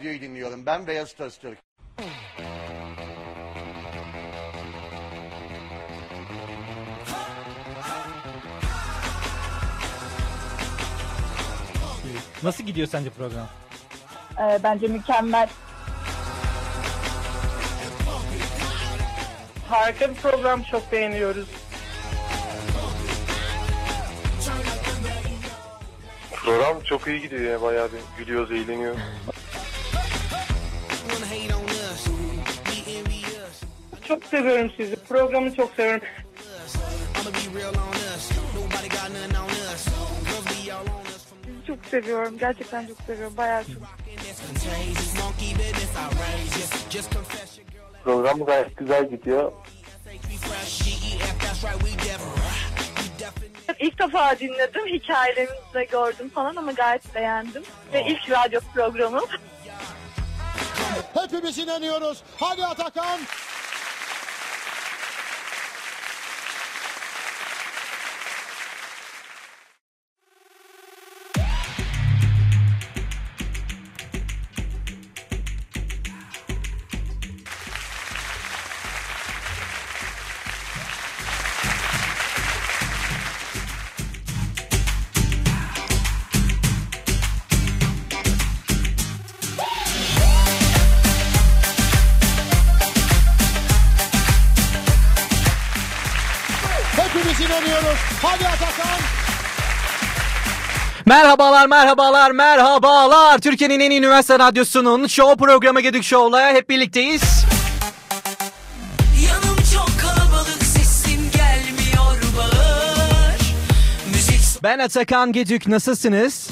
Radyoyu dinliyorum. Ben Beyaz Öztürk. Nasıl gidiyor sence program? Ee, bence mükemmel. Harika bir program çok beğeniyoruz. Program çok iyi gidiyor ya bayağı bir gülüyoruz, eğleniyoruz. Çok seviyorum sizi. Programı çok seviyorum. Sizi çok seviyorum. Gerçekten çok seviyorum. Bayağı çok. Program gayet güzel gidiyor. İlk defa dinledim. Hikayelerinizi de gördüm falan ama gayet beğendim. Ve ilk radyo programım. Hepimiz inanıyoruz. Hadi Atakan. Merhabalar, merhabalar, merhabalar. Türkiye'nin en iyi üniversite radyosunun show programı Gedik Show'la hep birlikteyiz. Yanım çok kalabalık sesim gelmiyor bağır Müzik Ben Atakan Gedük, nasılsınız?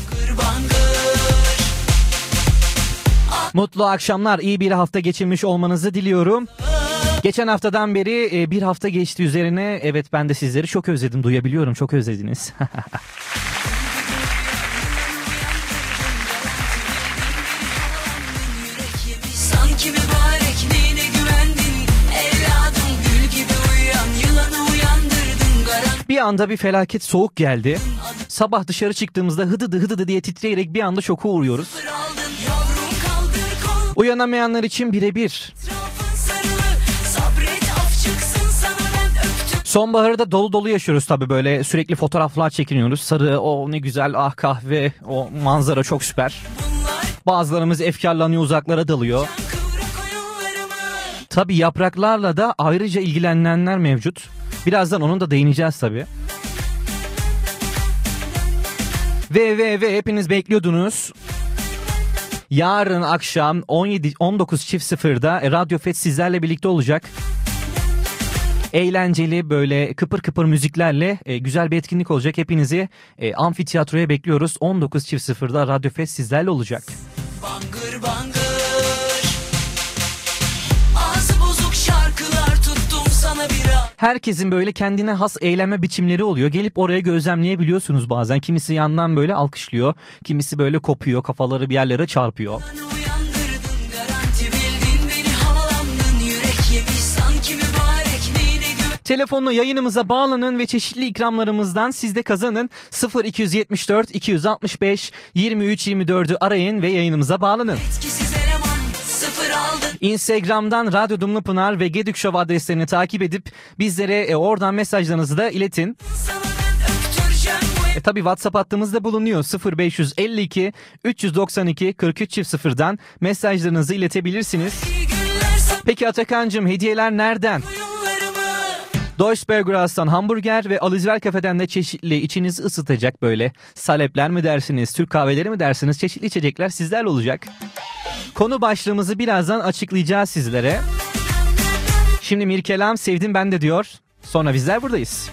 Mutlu akşamlar, iyi bir hafta geçirmiş olmanızı diliyorum. Geçen haftadan beri e, bir hafta geçti üzerine. Evet ben de sizleri çok özledim, duyabiliyorum, çok özlediniz. bir anda bir felaket soğuk geldi. Sabah dışarı çıktığımızda hıdıdı hıdıdı diye titreyerek bir anda şoka uğruyoruz. Uyanamayanlar için birebir. Sonbaharı dolu dolu yaşıyoruz tabii böyle sürekli fotoğraflar çekiniyoruz. Sarı o ne güzel ah kahve o manzara çok süper. Bazılarımız efkarlanıyor uzaklara dalıyor. Tabii yapraklarla da ayrıca ilgilenenler mevcut. Birazdan onun da değineceğiz tabii. Ve ve ve hepiniz bekliyordunuz. Yarın akşam 17 19.00'da e, Radyo Fet sizlerle birlikte olacak. Eğlenceli böyle kıpır kıpır müziklerle e, güzel bir etkinlik olacak. Hepinizi e, amfiteyatroya bekliyoruz. 19.00'da Radyo Fet sizlerle olacak. Bangır Herkesin böyle kendine has eğlenme biçimleri oluyor. Gelip oraya gözlemleyebiliyorsunuz bazen. Kimisi yandan böyle alkışlıyor. Kimisi böyle kopuyor. Kafaları bir yerlere çarpıyor. Telefonla yayınımıza bağlanın ve çeşitli ikramlarımızdan siz de kazanın. 0274 265 23 24'ü arayın ve yayınımıza bağlanın. aldın Instagram'dan Radyo Dumlu Pınar ve Gedük Show adreslerini takip edip bizlere e, oradan mesajlarınızı da iletin. E tabi WhatsApp hattımızda bulunuyor 0552 392 43 0'dan mesajlarınızı iletebilirsiniz. Peki Atakan'cığım hediyeler nereden? oyunlarımı Deutschbergeras'tan hamburger ve Alizver Kafe'den de çeşitli içinizi ısıtacak böyle salepler mi dersiniz, Türk kahveleri mi dersiniz çeşitli içecekler sizlerle olacak. Konu başlığımızı birazdan açıklayacağız sizlere. Şimdi Mirkelam sevdim ben de diyor. Sonra bizler buradayız.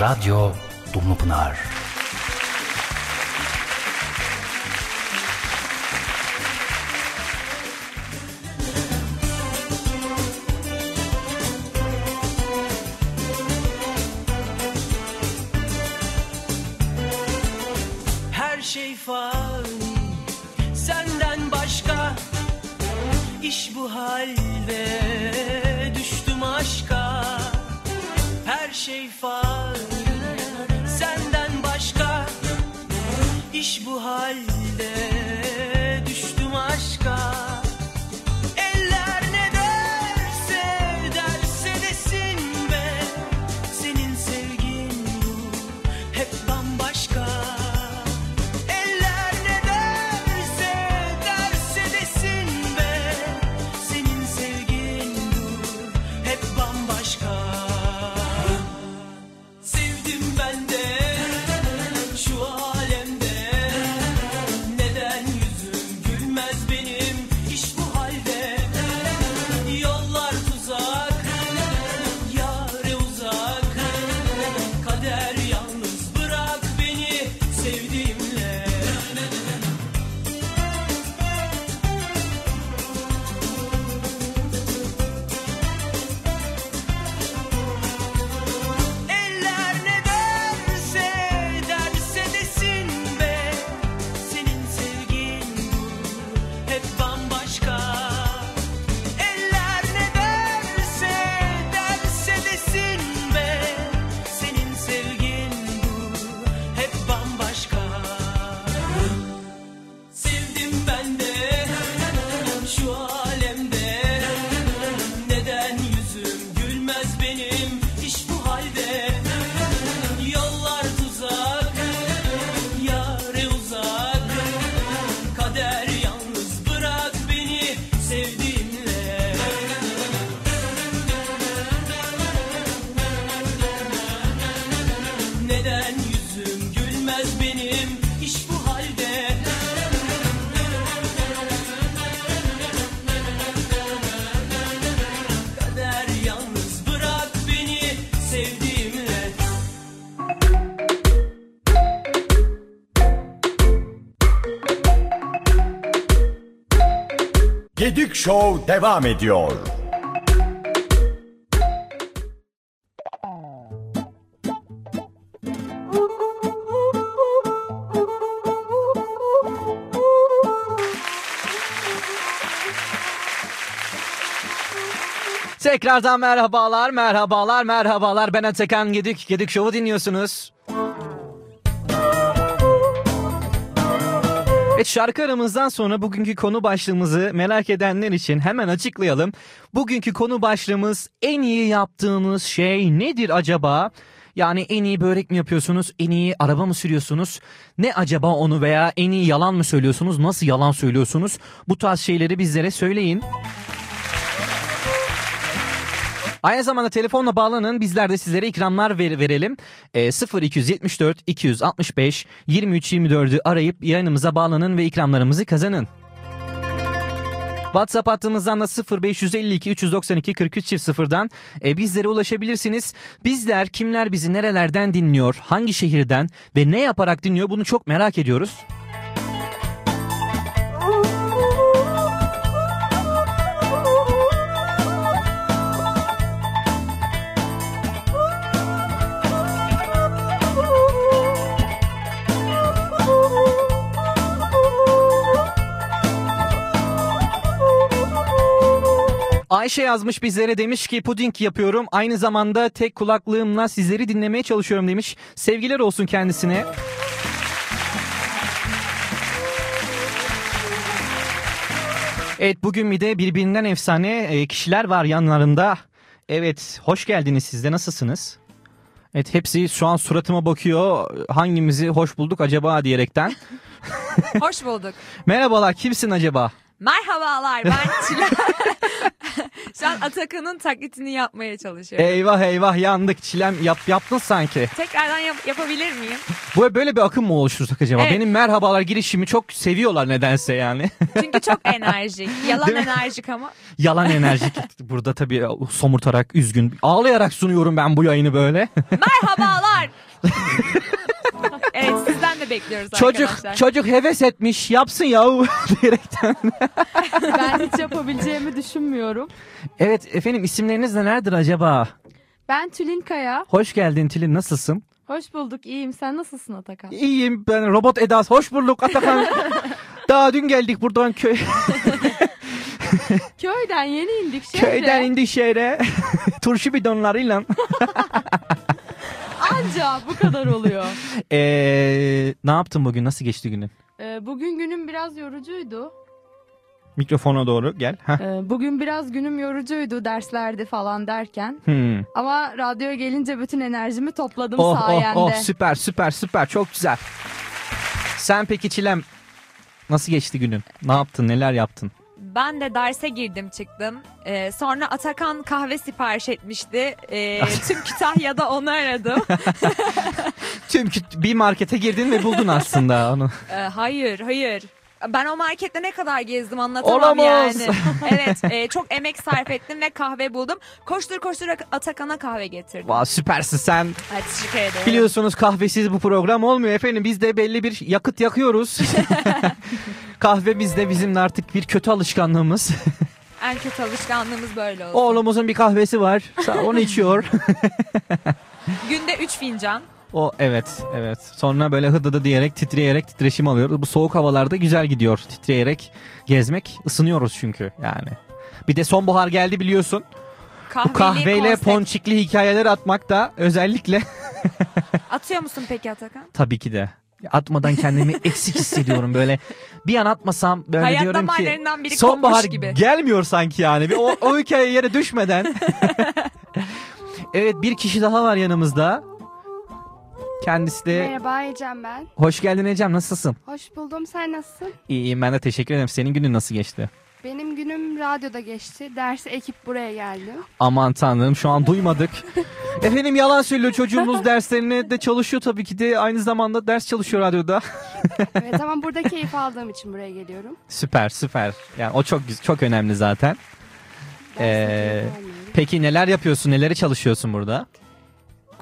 Radyo Dumlupınar Show devam ediyor. Tekrardan merhabalar, merhabalar, merhabalar. Ben Atakan Gedik. Gedik Show'u dinliyorsunuz. Evet şarkı aramızdan sonra bugünkü konu başlığımızı merak edenler için hemen açıklayalım. Bugünkü konu başlığımız en iyi yaptığınız şey nedir acaba? Yani en iyi börek mi yapıyorsunuz? En iyi araba mı sürüyorsunuz? Ne acaba onu veya en iyi yalan mı söylüyorsunuz? Nasıl yalan söylüyorsunuz? Bu tarz şeyleri bizlere söyleyin. Aynı zamanda telefonla bağlanın bizler de sizlere ikramlar ver, verelim. E, 0274 265 23 24'ü arayıp yayınımıza bağlanın ve ikramlarımızı kazanın. WhatsApp hattımızdan da 0552 392 43 çift sıfırdan e, bizlere ulaşabilirsiniz. Bizler kimler bizi nerelerden dinliyor, hangi şehirden ve ne yaparak dinliyor bunu çok merak ediyoruz. Ayşe yazmış bizlere demiş ki puding yapıyorum. Aynı zamanda tek kulaklığımla sizleri dinlemeye çalışıyorum demiş. Sevgiler olsun kendisine. Evet bugün bir de birbirinden efsane e, kişiler var yanlarında. Evet hoş geldiniz siz de nasılsınız? Evet hepsi şu an suratıma bakıyor. Hangimizi hoş bulduk acaba diyerekten. Hoş bulduk. Merhabalar kimsin acaba? Merhabalar ben Çilek. Şu an Atakan'ın taklitini yapmaya çalışıyorum. Eyvah eyvah yandık çilem yap, yaptın sanki. Tekrardan yap- yapabilir miyim? Bu böyle bir akım mı oluştursak acaba? Evet. Benim merhabalar girişimi çok seviyorlar nedense yani. Çünkü çok enerjik. Yalan Değil mi? enerjik ama. Yalan enerjik. Burada tabii somurtarak üzgün. Ağlayarak sunuyorum ben bu yayını böyle. Merhabalar. De bekliyoruz çocuk arkadaşlar. çocuk heves etmiş yapsın yahu diyerekten. Ben hiç yapabileceğimi düşünmüyorum. Evet efendim isimleriniz nelerdir acaba? Ben Tülin Kaya. Hoş geldin Tilin nasılsın? Hoş bulduk. iyiyim. Sen nasılsın Atakan? İyiyim ben robot Edas hoş bulduk Atakan. Daha dün geldik buradan köy, Köyden yeni indik şehre. köyden indik şehre. Turşu bidonlarıyla. Anca bu kadar oluyor. Ee, ne yaptın bugün? Nasıl geçti günün? Ee, bugün günüm biraz yorucuydu. Mikrofona doğru gel. Heh. Ee, bugün biraz günüm yorucuydu derslerde falan derken. Hmm. Ama radyoya gelince bütün enerjimi topladım Oh, oh, sayende. oh, süper süper süper çok güzel. Sen peki Çilem nasıl geçti günün? Ne yaptın? Neler yaptın? Ben de derse girdim çıktım. Ee, sonra Atakan kahve sipariş etmişti. Ee, tüm Kütahya'da onu aradım. Tüm kü- bir markete girdin ve buldun aslında onu. Ee, hayır hayır. Ben o markette ne kadar gezdim anlatamam Olamaz. yani. evet e, çok emek sarf ettim ve kahve buldum. Koştur koştur Atakan'a kahve getirdim. Vay süpersin sen. Hadi teşekkür ederim. Biliyorsunuz kahvesiz bu program olmuyor efendim. Biz de belli bir yakıt yakıyoruz. Kahve bizde bizim artık bir kötü alışkanlığımız. En kötü alışkanlığımız böyle olsun. Oğlumuzun bir kahvesi var. Onu içiyor. Günde 3 fincan. O evet evet. Sonra böyle hıdıdı diyerek titreyerek titreşim alıyoruz. Bu soğuk havalarda güzel gidiyor. Titreyerek gezmek ısınıyoruz çünkü yani. Bir de sonbahar geldi biliyorsun. Kahveli Bu kahveyle konsept. ponçikli hikayeler atmak da özellikle Atıyor musun peki Atakan? tabii ki de. Atmadan kendimi eksik hissediyorum böyle. Bir an atmasam böyle Hayat diyorum ki biri sonbahar gibi. gelmiyor sanki yani. Bir o, o hikaye yere düşmeden. evet bir kişi daha var yanımızda. Kendisi de Merhaba Ecem ben. hoş geldin Ecem nasılsın? Hoş buldum. Sen nasılsın? İyiyim ben de teşekkür ederim. Senin günün nasıl geçti? Benim günüm radyoda geçti. Derse ekip buraya geldi. Aman tanrım şu an duymadık. Efendim yalan söylüyor çocuğumuz derslerine de çalışıyor tabii ki de aynı zamanda ders çalışıyor radyoda. evet ama burada keyif aldığım için buraya geliyorum. süper süper. Yani o çok çok önemli zaten. Ee, peki neler yapıyorsun? Neleri çalışıyorsun burada?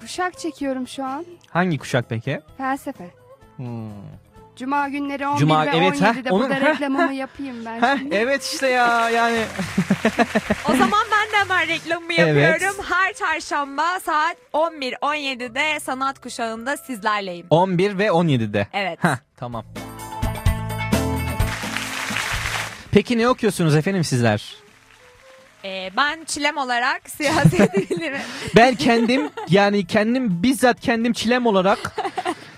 Kuşak çekiyorum şu an. Hangi kuşak peki? Felsefe. Cuma günleri 11 Cuma- ve evet, heh, 17'de onun- burada heh, reklamımı yapayım ben Heh, şimdi. evet işte ya yani. O zaman ben de hemen reklamımı Evet. yapıyorum. Her çarşamba saat 11-17'de sanat kuşağında sizlerleyim. 11 ve 17'de. Evet. Heh, tamam. Peki ne okuyorsunuz efendim sizler? Ee, ben çilem olarak siyaset bilimi. Ben kendim yani kendim bizzat kendim çilem olarak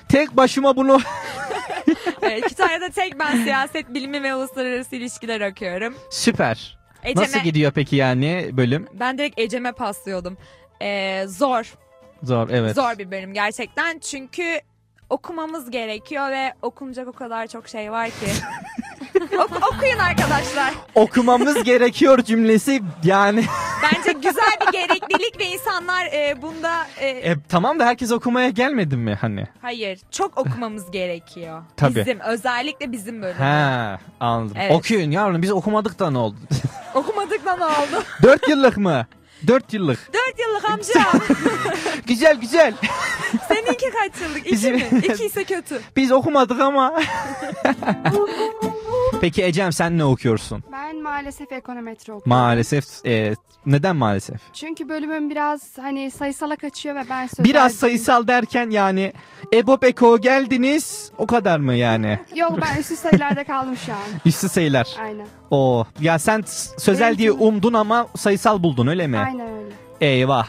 tek başıma bunu Evet, Kütahya'da tek ben siyaset bilimi ve uluslararası ilişkiler okuyorum. süper. Ecem'e- Nasıl gidiyor peki yani bölüm? Ben direkt Ecem'e paslıyordum. Ee, zor. Zor evet. Zor bir bölüm gerçekten. Çünkü okumamız gerekiyor ve okunacak o kadar çok şey var ki. Ok- okuyun arkadaşlar. Okumamız gerekiyor cümlesi yani. Bence güzel bir gereklilik ve insanlar e, bunda e, E, tamam da herkes okumaya gelmedi mi hani? hayır çok okumamız gerekiyor. Tabii. Bizim özellikle bizim bölüm. Ha anladım. Evet. Okuyun yavrum biz okumadık da ne oldu? Okumadık da ne oldu? 4 yıllık mı? 4 yıllık. Dört yıllık amca. Güzel güzel. Seninki kaç yıllık? İki Bizim- mi? İki ise kötü. Biz okumadık ama. Peki Ecem sen ne okuyorsun? Ben maalesef ekonometri okuyorum. Maalesef e, neden maalesef? Çünkü bölümüm biraz hani sayısala kaçıyor ve ben sözel... Biraz sayısal derken yani EBOB Eko geldiniz o kadar mı yani? Yok ben üstü sayılarda kaldım şu an. Üstü sayılar. Aynen. O ya sen sözel Benimki- diye umdun ama sayısal buldun öyle mi? Aynen öyle. Eyvah.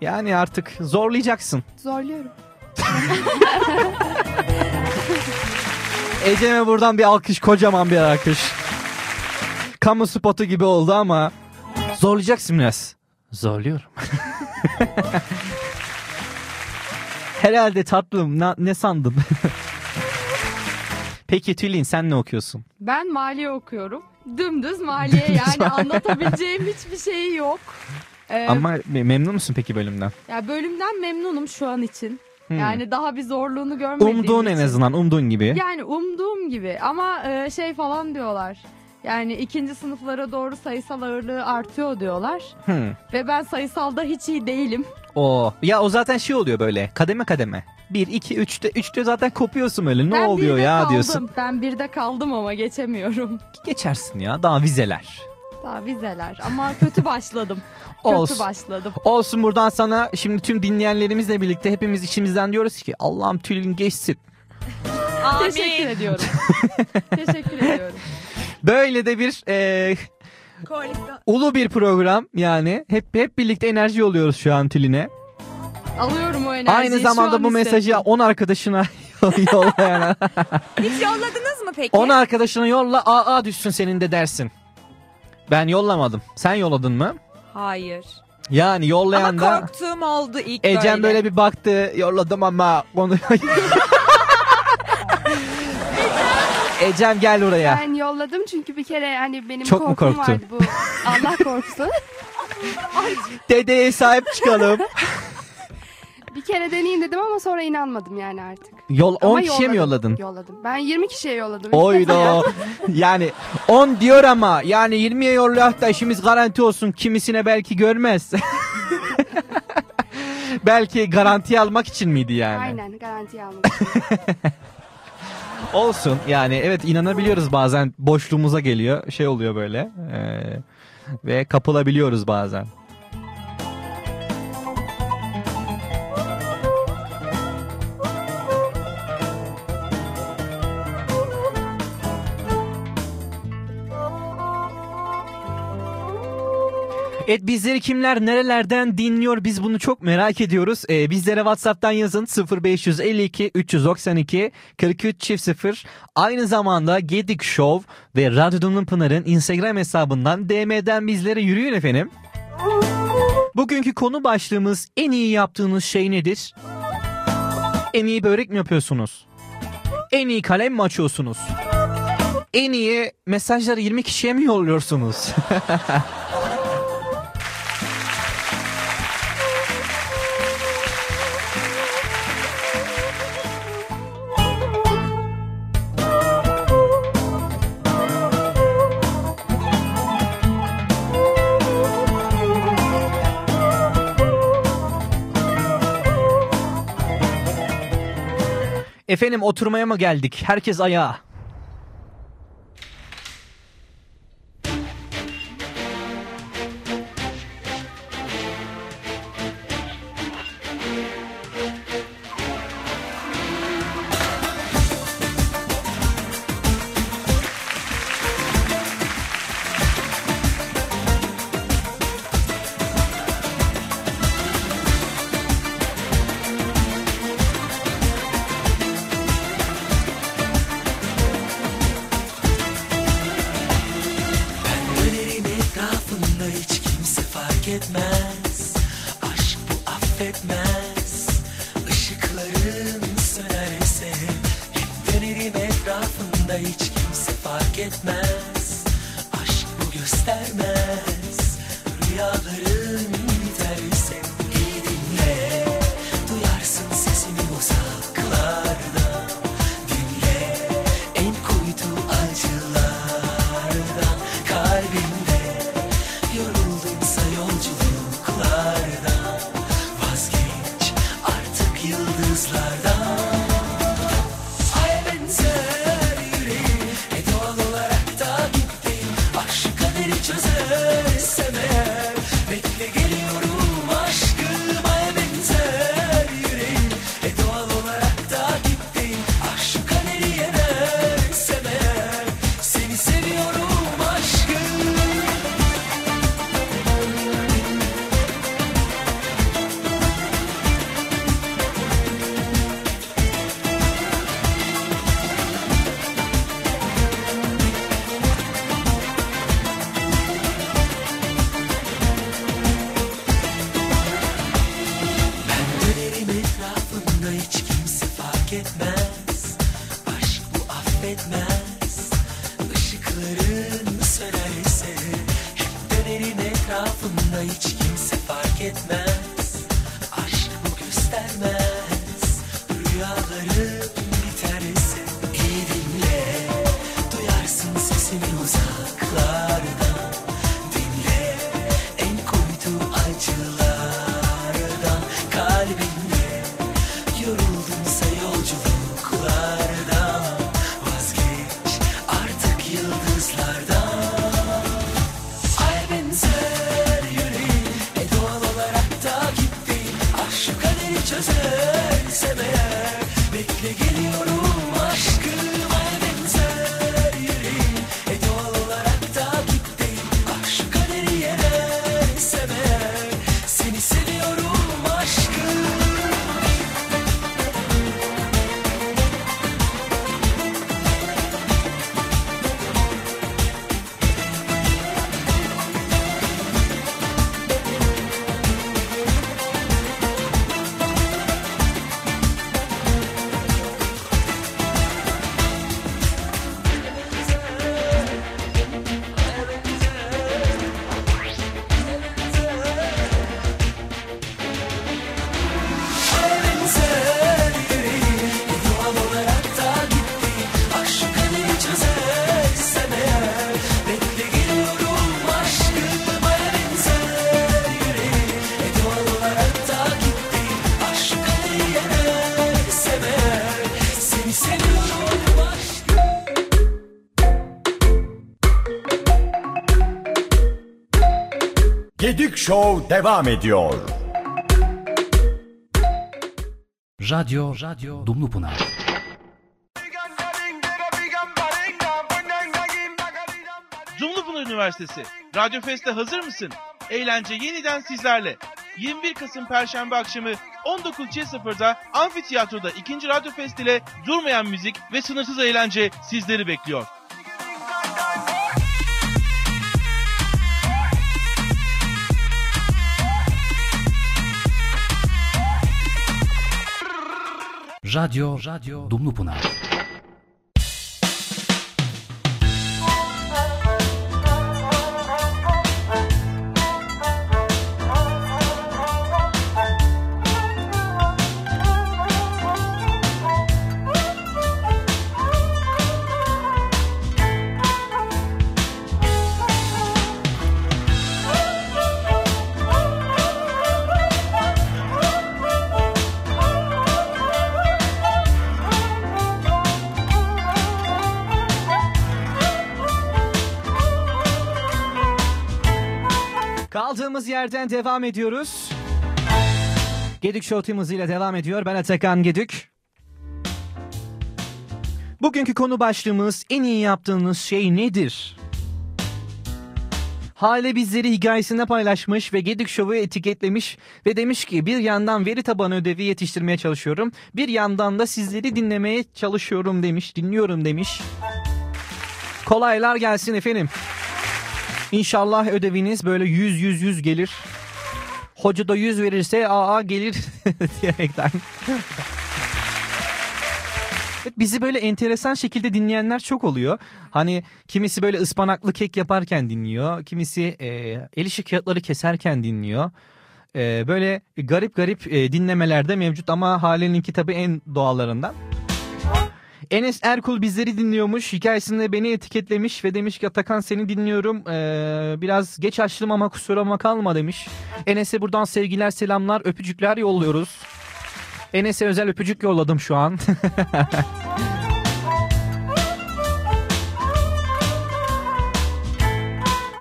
Yani artık zorlayacaksın. Zorluyorum. Ecem'e buradan bir alkış, kocaman bir alkış. Kamu spotu gibi oldu ama zorlayacaksın biraz. Zorluyorum. Herhalde tatlım na- ne sandın? Peki Tülin sen ne okuyorsun? Ben maliye okuyorum. Dümdüz maliye yani anlatabileceğim hiçbir şey yok. Ee, Ama me- memnun musun peki bölümden? ya bölümden memnunum şu an için. Hmm. Yani daha bir zorluğunu görmediğim Umduğun en için. azından umduğun gibi. Yani umduğum gibi ama e, şey falan diyorlar. Yani ikinci sınıflara doğru sayısal ağırlığı artıyor diyorlar. Hmm. Ve ben sayısalda hiç iyi değilim. O ya o zaten şey oluyor böyle kademe kademe. 1 2 3'te 3'te zaten kopuyorsun öyle. Ne ben oluyor ya kaldım. diyorsun. Ben birde kaldım ama geçemiyorum. Geçersin ya daha vizeler. Daha vizeler ama kötü başladım. Olsun. Kötü başladım. Olsun buradan sana şimdi tüm dinleyenlerimizle birlikte hepimiz içimizden diyoruz ki Allah'ım Tülin geçsin. Teşekkür ediyorum. Teşekkür ediyorum. Böyle de bir e, ulu bir program yani. Hep hep birlikte enerji oluyoruz şu an Tülin'e. Alıyorum o enerjiyi. Aynı zamanda an bu mesajı hissettim. 10 arkadaşına yollayana. Hiç yolladınız mı peki? 10 arkadaşına yolla aa düşsün senin de dersin. Ben yollamadım. Sen yolladın mı? Hayır. Yani yollayan Ama da korktuğum oldu ilk Ecem böyle bir baktı yolladım ama konu... Ecem gel buraya. Ben yolladım çünkü bir kere hani benim Çok mu korkum korktun? vardı bu. Allah korkusu. Dedeye sahip çıkalım. bir kere deneyeyim dedim ama sonra inanmadım yani artık. Yol Ama 10 kişiye mi yolladın? Yolladım. Ben 20 kişiye yolladım. Oydo. yani 10 diyor ama yani 20'ye yollayak da işimiz garanti olsun. Kimisine belki görmez. belki garanti almak için miydi yani? Aynen garantiye almak. için. Olsun yani evet inanabiliyoruz bazen boşluğumuza geliyor şey oluyor böyle Ee, ve kapılabiliyoruz bazen. Evet bizleri kimler nerelerden dinliyor biz bunu çok merak ediyoruz. Ee, bizlere Whatsapp'tan yazın 0552 392 43 çift 0. Aynı zamanda Gedik Show ve Radyo Dumlum Pınar'ın Instagram hesabından DM'den bizlere yürüyün efendim. Bugünkü konu başlığımız en iyi yaptığınız şey nedir? En iyi börek mi yapıyorsunuz? En iyi kalem mi açıyorsunuz? En iyi mesajları 20 kişiye mi yolluyorsunuz? Efendim oturmaya mı geldik? Herkes ayağa. Devam ediyor. Radyo, radyo Dumlupınar. Dumlupınar Üniversitesi. Radyo Fest'e hazır mısın? Eğlence yeniden sizlerle. 21 Kasım Perşembe akşamı 19.00'da Amfitiyatro'da 2. Radyo Fest ile durmayan müzik ve sınırsız eğlence sizleri bekliyor. Radyo, radyo Dumlupınar. Yerden devam ediyoruz. Gedük Show Team hızıyla devam ediyor. Ben Atakan Gedük. Bugünkü konu başlığımız en iyi yaptığınız şey nedir? Hale bizleri hikayesinde paylaşmış ve Gedik Show'u etiketlemiş ve demiş ki bir yandan veri tabanı ödevi yetiştirmeye çalışıyorum. Bir yandan da sizleri dinlemeye çalışıyorum demiş, dinliyorum demiş. Kolaylar gelsin efendim. İnşallah ödeviniz böyle 100 100 100 gelir. Hoca da 100 verirse aa gelir diyerekten. Bizi böyle enteresan şekilde dinleyenler çok oluyor. Hani kimisi böyle ıspanaklı kek yaparken dinliyor. Kimisi e, el işi kağıtları keserken dinliyor. E, böyle garip garip e, dinlemelerde mevcut ama Hale'ninki tabii en doğallarından. Enes Erkul bizleri dinliyormuş. Hikayesinde beni etiketlemiş ve demiş ki Atakan seni dinliyorum. Ee, biraz geç açtım ama kusuruma kalma demiş. Enes'e buradan sevgiler selamlar öpücükler yolluyoruz. Enes'e özel öpücük yolladım şu an.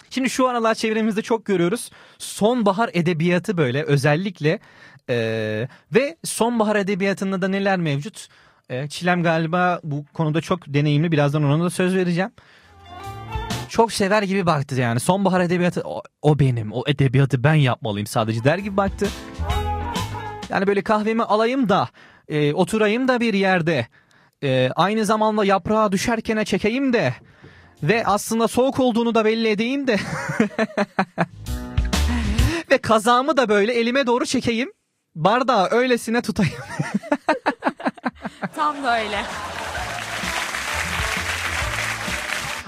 Şimdi şu aralar çevremizde çok görüyoruz. Sonbahar edebiyatı böyle özellikle ee, ve sonbahar edebiyatında da neler mevcut? Ee, Çilem galiba bu konuda çok deneyimli. Birazdan ona da söz vereceğim. Çok sever gibi baktı yani. Sonbahar edebiyatı o, o benim. O edebiyatı ben yapmalıyım sadece der gibi baktı. Yani böyle kahvemi alayım da e, oturayım da bir yerde. E, aynı zamanda yaprağa düşerken çekeyim de ve aslında soğuk olduğunu da belli edeyim de ve kazağımı da böyle elime doğru çekeyim. Bardağı öylesine tutayım. Tam da öyle.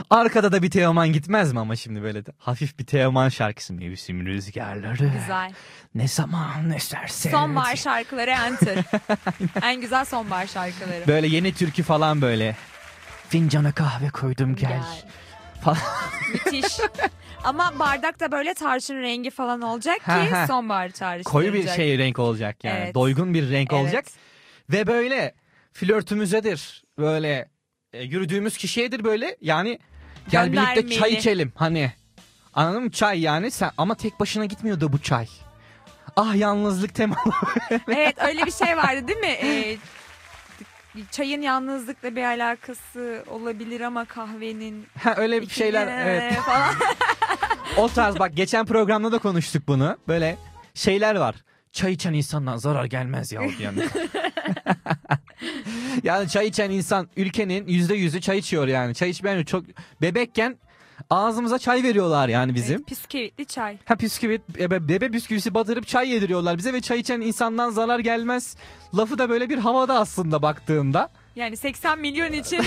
Arkada da bir Teoman gitmez mi ama şimdi böyle de hafif bir Teoman şarkısı mevsim rüzgarları. Güzel. Ne zaman eserse. Sonbahar şarkıları enter. en güzel sonbahar şarkıları. Böyle yeni türkü falan böyle. Fincana kahve koydum gel. Gel. Falan. Müthiş. Ama bardak da böyle tarçın rengi falan olacak ki Ha, ha. sonbahar çağrıştıracak. Koyu bir şey renk olacak yani. Evet. Doygun bir renk Evet. olacak. Ve böyle flörtümüzedir. Böyle e, yürüdüğümüz kişiyedir böyle. Yani gel birlikte çay içelim hani. Anladın mı? Çay yani sen ama tek başına gitmiyordu bu çay. Ah yalnızlık temalı. evet öyle bir şey vardı değil mi? Ee, çayın yalnızlıkla bir alakası olabilir ama kahvenin Ha öyle bir şeyler evet. falan. O tarz bak geçen programda da konuştuk bunu. Böyle şeyler var. Çay içen insandan zarar gelmez ya yani. yani çay içen insan ülkenin yüzde yüzü çay içiyor yani. Çay içmeyen çok bebekken ağzımıza çay veriyorlar yani bizim. Evet, bisküvitli çay. Ha bisküvit, bebe, bebe bisküvisi batırıp çay yediriyorlar bize ve çay içen insandan zarar gelmez. Lafı da böyle bir havada aslında baktığında. Yani 80 milyon için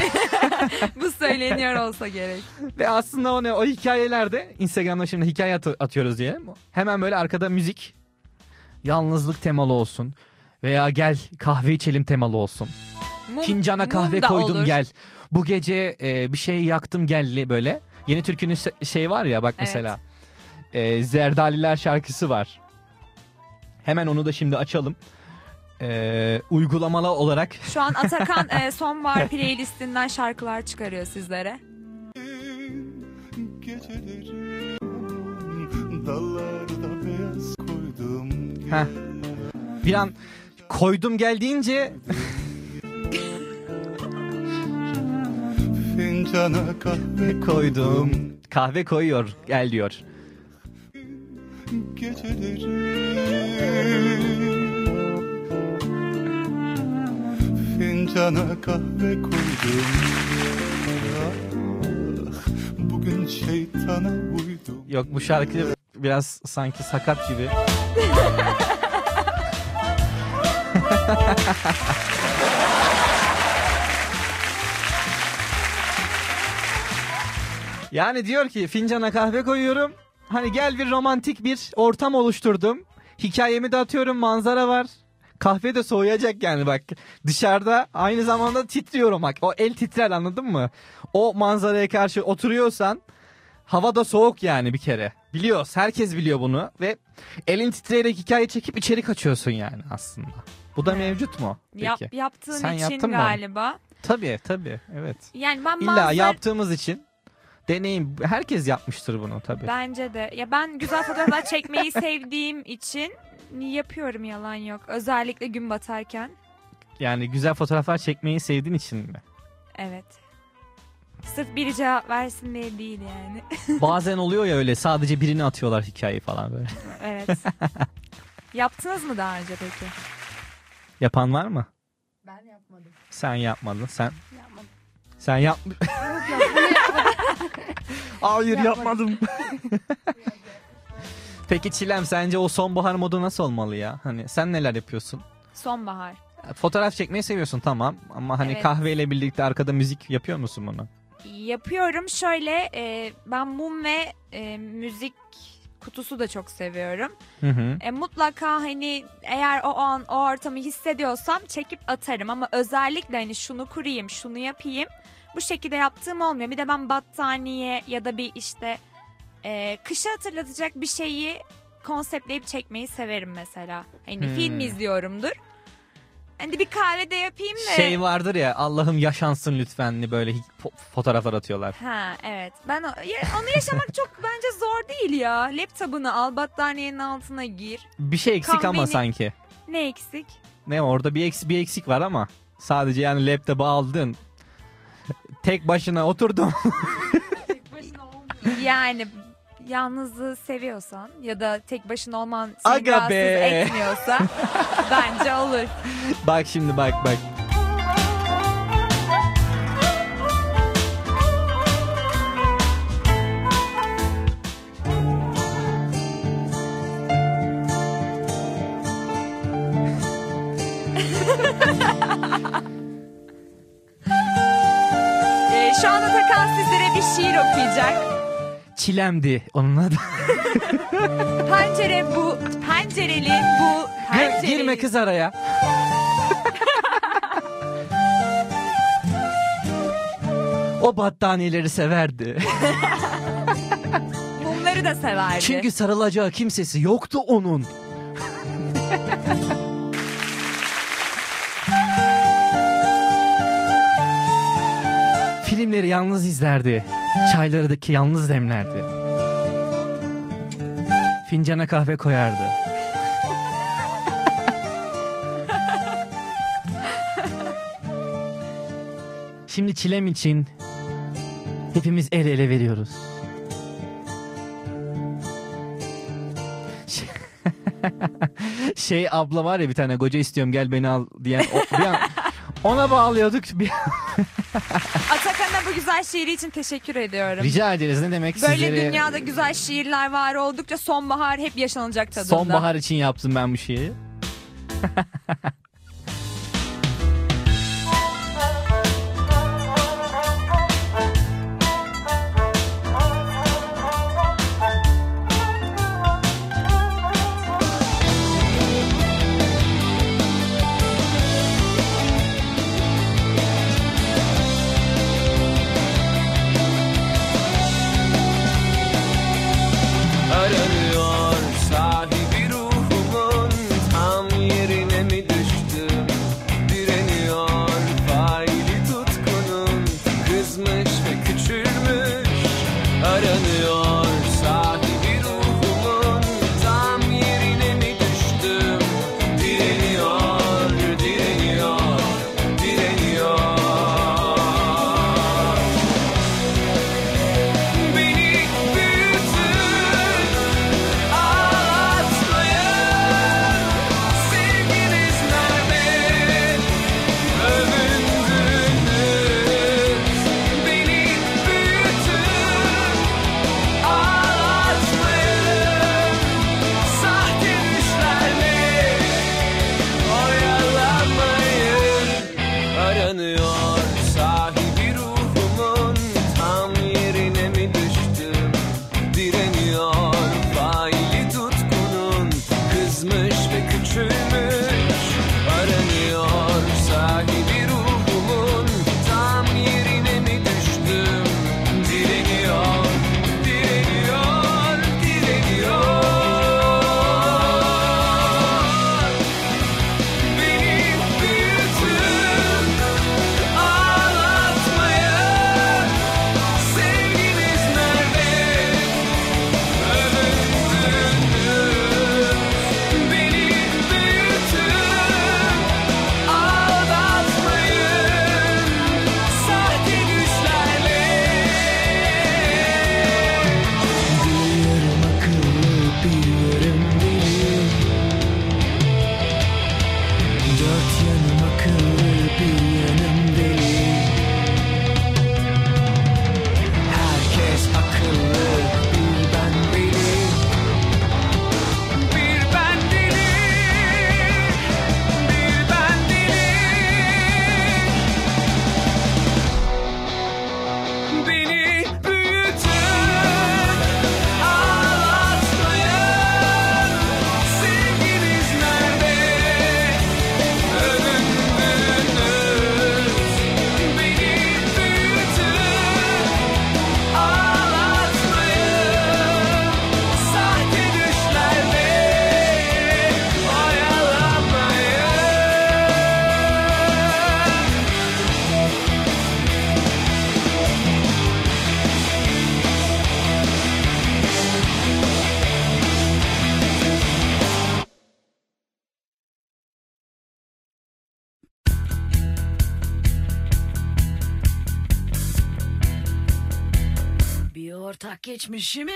bu söyleniyor olsa gerek. Ve aslında o ne o hikayelerde Instagram'da şimdi hikaye at- atıyoruz diye. Hemen böyle arkada müzik yalnızlık temalı olsun veya gel kahve içelim temalı olsun. Mum- Fincana kahve da koydum olur. gel. Bu gece e, bir şey yaktım gelli böyle. Yeni türkünün se- şey var ya bak Evet. mesela. E, Zerdaliler şarkısı var. Hemen onu da şimdi açalım. E, uygulamalı olarak Şu an Atakan e, sonbahar playlistinden şarkılar çıkarıyor sizlere. Dallarda beyaz koydum. Heh. bir an koydum gel deyince Fincana kahve koydum. Kahve koyuyor gel diyor. Fincana kahve koydum. Ah, bugün şeytana uydum. Yok bu şarkı biraz sanki sakat gibi. yani diyor ki fincana kahve koyuyorum. Hani gel bir romantik bir ortam oluşturdum. Hikayemi de atıyorum manzara var. Kahve de soğuyacak yani bak. Dışarıda aynı zamanda titriyorum bak. O el titrer anladın mı? O manzaraya karşı oturuyorsan hava da soğuk yani bir kere. Biliyoruz herkes biliyor bunu ve elin titreyerek hikaye çekip içeri kaçıyorsun yani aslında. Bu da mevcut mu? Peki. Yap, yaptığın Sen için yaptın mı? galiba. Tabii tabii evet. Yani ben İlla manzara- yaptığımız için deneyim herkes yapmıştır bunu tabii. Bence de. Ya ben güzel fotoğraflar çekmeyi sevdiğim için yapıyorum yalan yok. Özellikle gün batarken. Yani güzel fotoğraflar çekmeyi sevdiğin için mi? Evet. Sırf biri cevap versin diye değil yani. Bazen oluyor ya öyle sadece birini atıyorlar hikayeyi falan böyle. evet. Yaptınız mı daha önce peki? Yapan var mı? Ben yapmadım. Sen yapmadın. Sen Yapmadım. sen yap. Hayır Yapmadım. Peki Çilem sence o sonbahar modu nasıl olmalı ya? Hani sen neler yapıyorsun? Sonbahar. Fotoğraf çekmeyi seviyorsun tamam ama hani Evet. kahveyle birlikte arkada müzik yapıyor musun bunu? Yapıyorum şöyle e, ben mum ve e, müzik kutusu da çok seviyorum. Hı hı. E, mutlaka hani eğer o an o ortamı hissediyorsam çekip atarım ama özellikle hani şunu kurayım şunu yapayım bu şekilde yaptığım olmuyor. Bir de ben battaniye ya da bir işte e, kışı hatırlatacak bir şeyi konseptleyip çekmeyi severim mesela. Hani Hmm. film izliyorumdur. Hani bir kahve de yapayım da. Şey vardır ya Allah'ım yaşansın lütfenli böyle hi- fo- fotoğraflar atıyorlar. Ha evet. Ben o, ya, onu yaşamak çok bence zor değil ya. Laptopunu al, battaniyenin altına gir. Bir şey eksik ama Kahveni- sanki. Ne eksik? Ne orada bir eksik bir eksik var ama sadece yani laptopu aldın. Tek başına oturdum. Yani yalnızlığı seviyorsan ya da tek başına olman seni Aga rahatsız be. etmiyorsa bence olur. bak şimdi bak bak. Çilemdi onun adı. Pencere bu, pencereli bu, pencereli. girme kız araya. o battaniyeleri severdi. Mumları da severdi. Çünkü sarılacağı kimsesi yoktu onun. Filmleri yalnız izlerdi. Çayları da ki yalnız demlerdi. Fincana kahve koyardı. Şimdi çilem için hepimiz el ele veriyoruz. şey abla var ya bir tane koca istiyorum gel beni al diyen o, bir an ona bağlıyorduk bir an güzel şiiri için teşekkür ediyorum. Rica ederiz ne demek Böyle sizleri... dünyada güzel şiirler var oldukça sonbahar hep yaşanacak tadında. Sonbahar için yaptım ben bu şiiri. Geçmişi?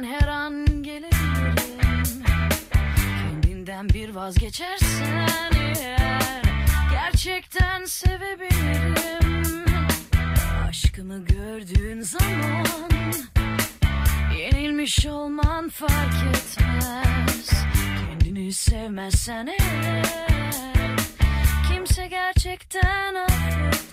Dersen her an gelebilirim Kendinden bir vazgeçersen eğer Gerçekten sevebilirim. Aşkımı gördüğün zaman Yenilmiş olman fark etmez. Kendini sevmezsen eğer Kimse gerçekten affetmez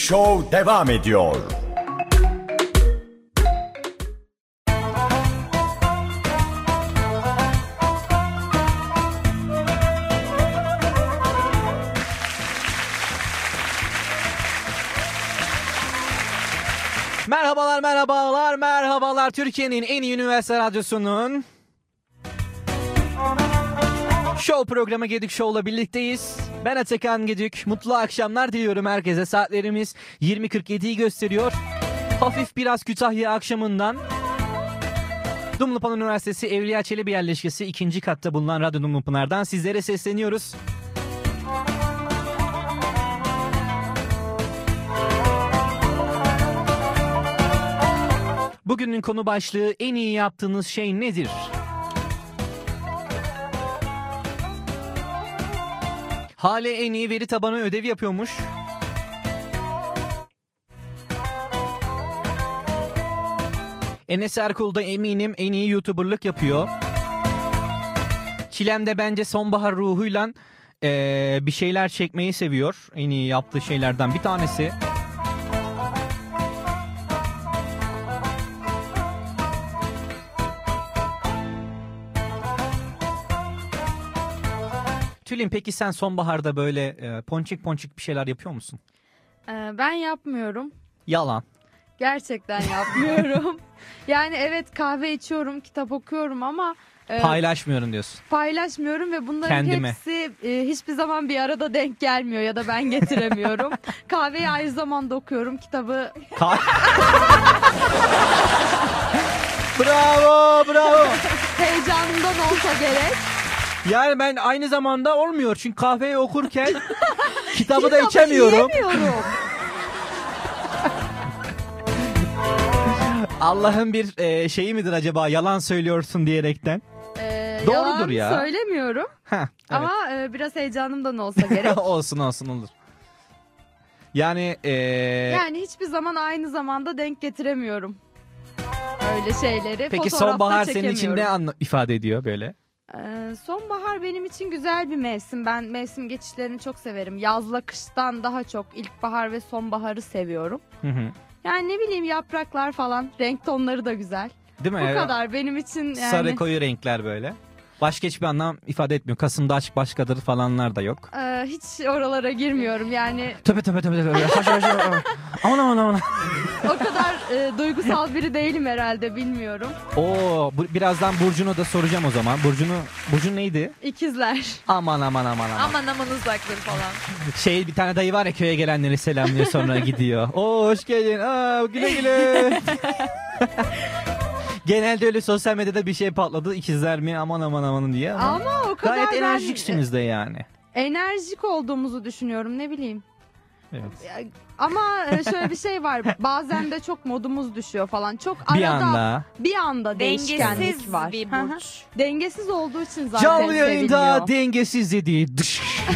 Show devam ediyor. Merhabalar, merhabalar, merhabalar. Türkiye'nin en iyi üniversite radyosunun Show programı Gedik Show'la birlikteyiz. Ben Atakan Gedik. Mutlu akşamlar diliyorum herkese. Saatlerimiz 20.47'yi gösteriyor. Hafif biraz Kütahya akşamından Dumlupınar Üniversitesi Evliya Çelebi yerleşkesi ikinci katta bulunan Radyo Dumlupınar'dan sizlere sesleniyoruz. Bugünün konu başlığı en iyi yaptığınız şey nedir? Hale en iyi veri tabanı ödev yapıyormuş. Enes Erkul da eminim en iyi YouTuber'lık yapıyor. Çilem de bence sonbahar ruhuyla eee, bir şeyler çekmeyi seviyor. En iyi yaptığı şeylerden bir tanesi. Tülin peki sen sonbaharda böyle e, ponçik ponçik bir şeyler yapıyor musun? Ee, ben yapmıyorum. Yalan. Gerçekten yapmıyorum. yani evet kahve içiyorum, kitap okuyorum ama e, Paylaşmıyorum diyorsun. paylaşmıyorum ve bunların Kendime. hepsi e, hiçbir zaman bir arada denk gelmiyor ya da ben getiremiyorum. Kahveyi aynı zamanda okuyorum, kitabı bravo, bravo. heyecanından olsa gerek. Yani ben aynı zamanda olmuyor çünkü kahveyi okurken kitabı da Kitabı içemiyorum. yiyemiyorum. Allah'ın bir e, şeyi midir acaba yalan söylüyorsun diyerekten? Ee, Doğrudur yalan ya. söylemiyorum. Heh, evet. Ama e, biraz heyecanımdan olsa gerek. olsun olsun olur. Yani e, yani hiçbir zaman aynı zamanda denk getiremiyorum. Öyle şeyleri. peki Fotoğrafta sonbahar senin için ne anla- ifade ediyor böyle? Ee, sonbahar benim için güzel bir mevsim. Ben mevsim geçişlerini çok severim. Yazla kıştan daha çok ilkbahar ve sonbaharı seviyorum. Hı hı. Yani ne bileyim yapraklar falan. Renk tonları da güzel. Değil mi? Bu kadar benim için yani. Sarı koyu renkler böyle. Başka hiçbir anlam ifade etmiyor. Kasım'da aşk başkadır falanlar da yok. Ee, hiç oralara girmiyorum yani Töpe töpe töpe töpe. Aman aman aman. O kadar e, duygusal biri değilim herhalde bilmiyorum. Oo, bu, birazdan Burcu'nu da soracağım o zaman. Burcu'nu Burcu neydi? İkizler. Aman aman aman aman. Aman aman uzakları falan. Şey bir tane dayı var ya köye gelenleri selamlıyor sonra gidiyor. Oo hoş geldin. Aa güle güle. Genelde öyle sosyal medyada bir şey patladı. İkizler mi aman aman aman diye. Ama, Ama o kadar gayet ben enerjiksiniz de yani. enerjik olduğumuzu düşünüyorum ne bileyim. Evet. Ama e, şöyle bir şey var. Bazen de çok modumuz düşüyor falan. Çok Bir arada anda. bir anda değişkenlik Dengesiz var. bir burç. Dengesiz olduğu için zaten Canlı yayında dengesiz dedi. Dış.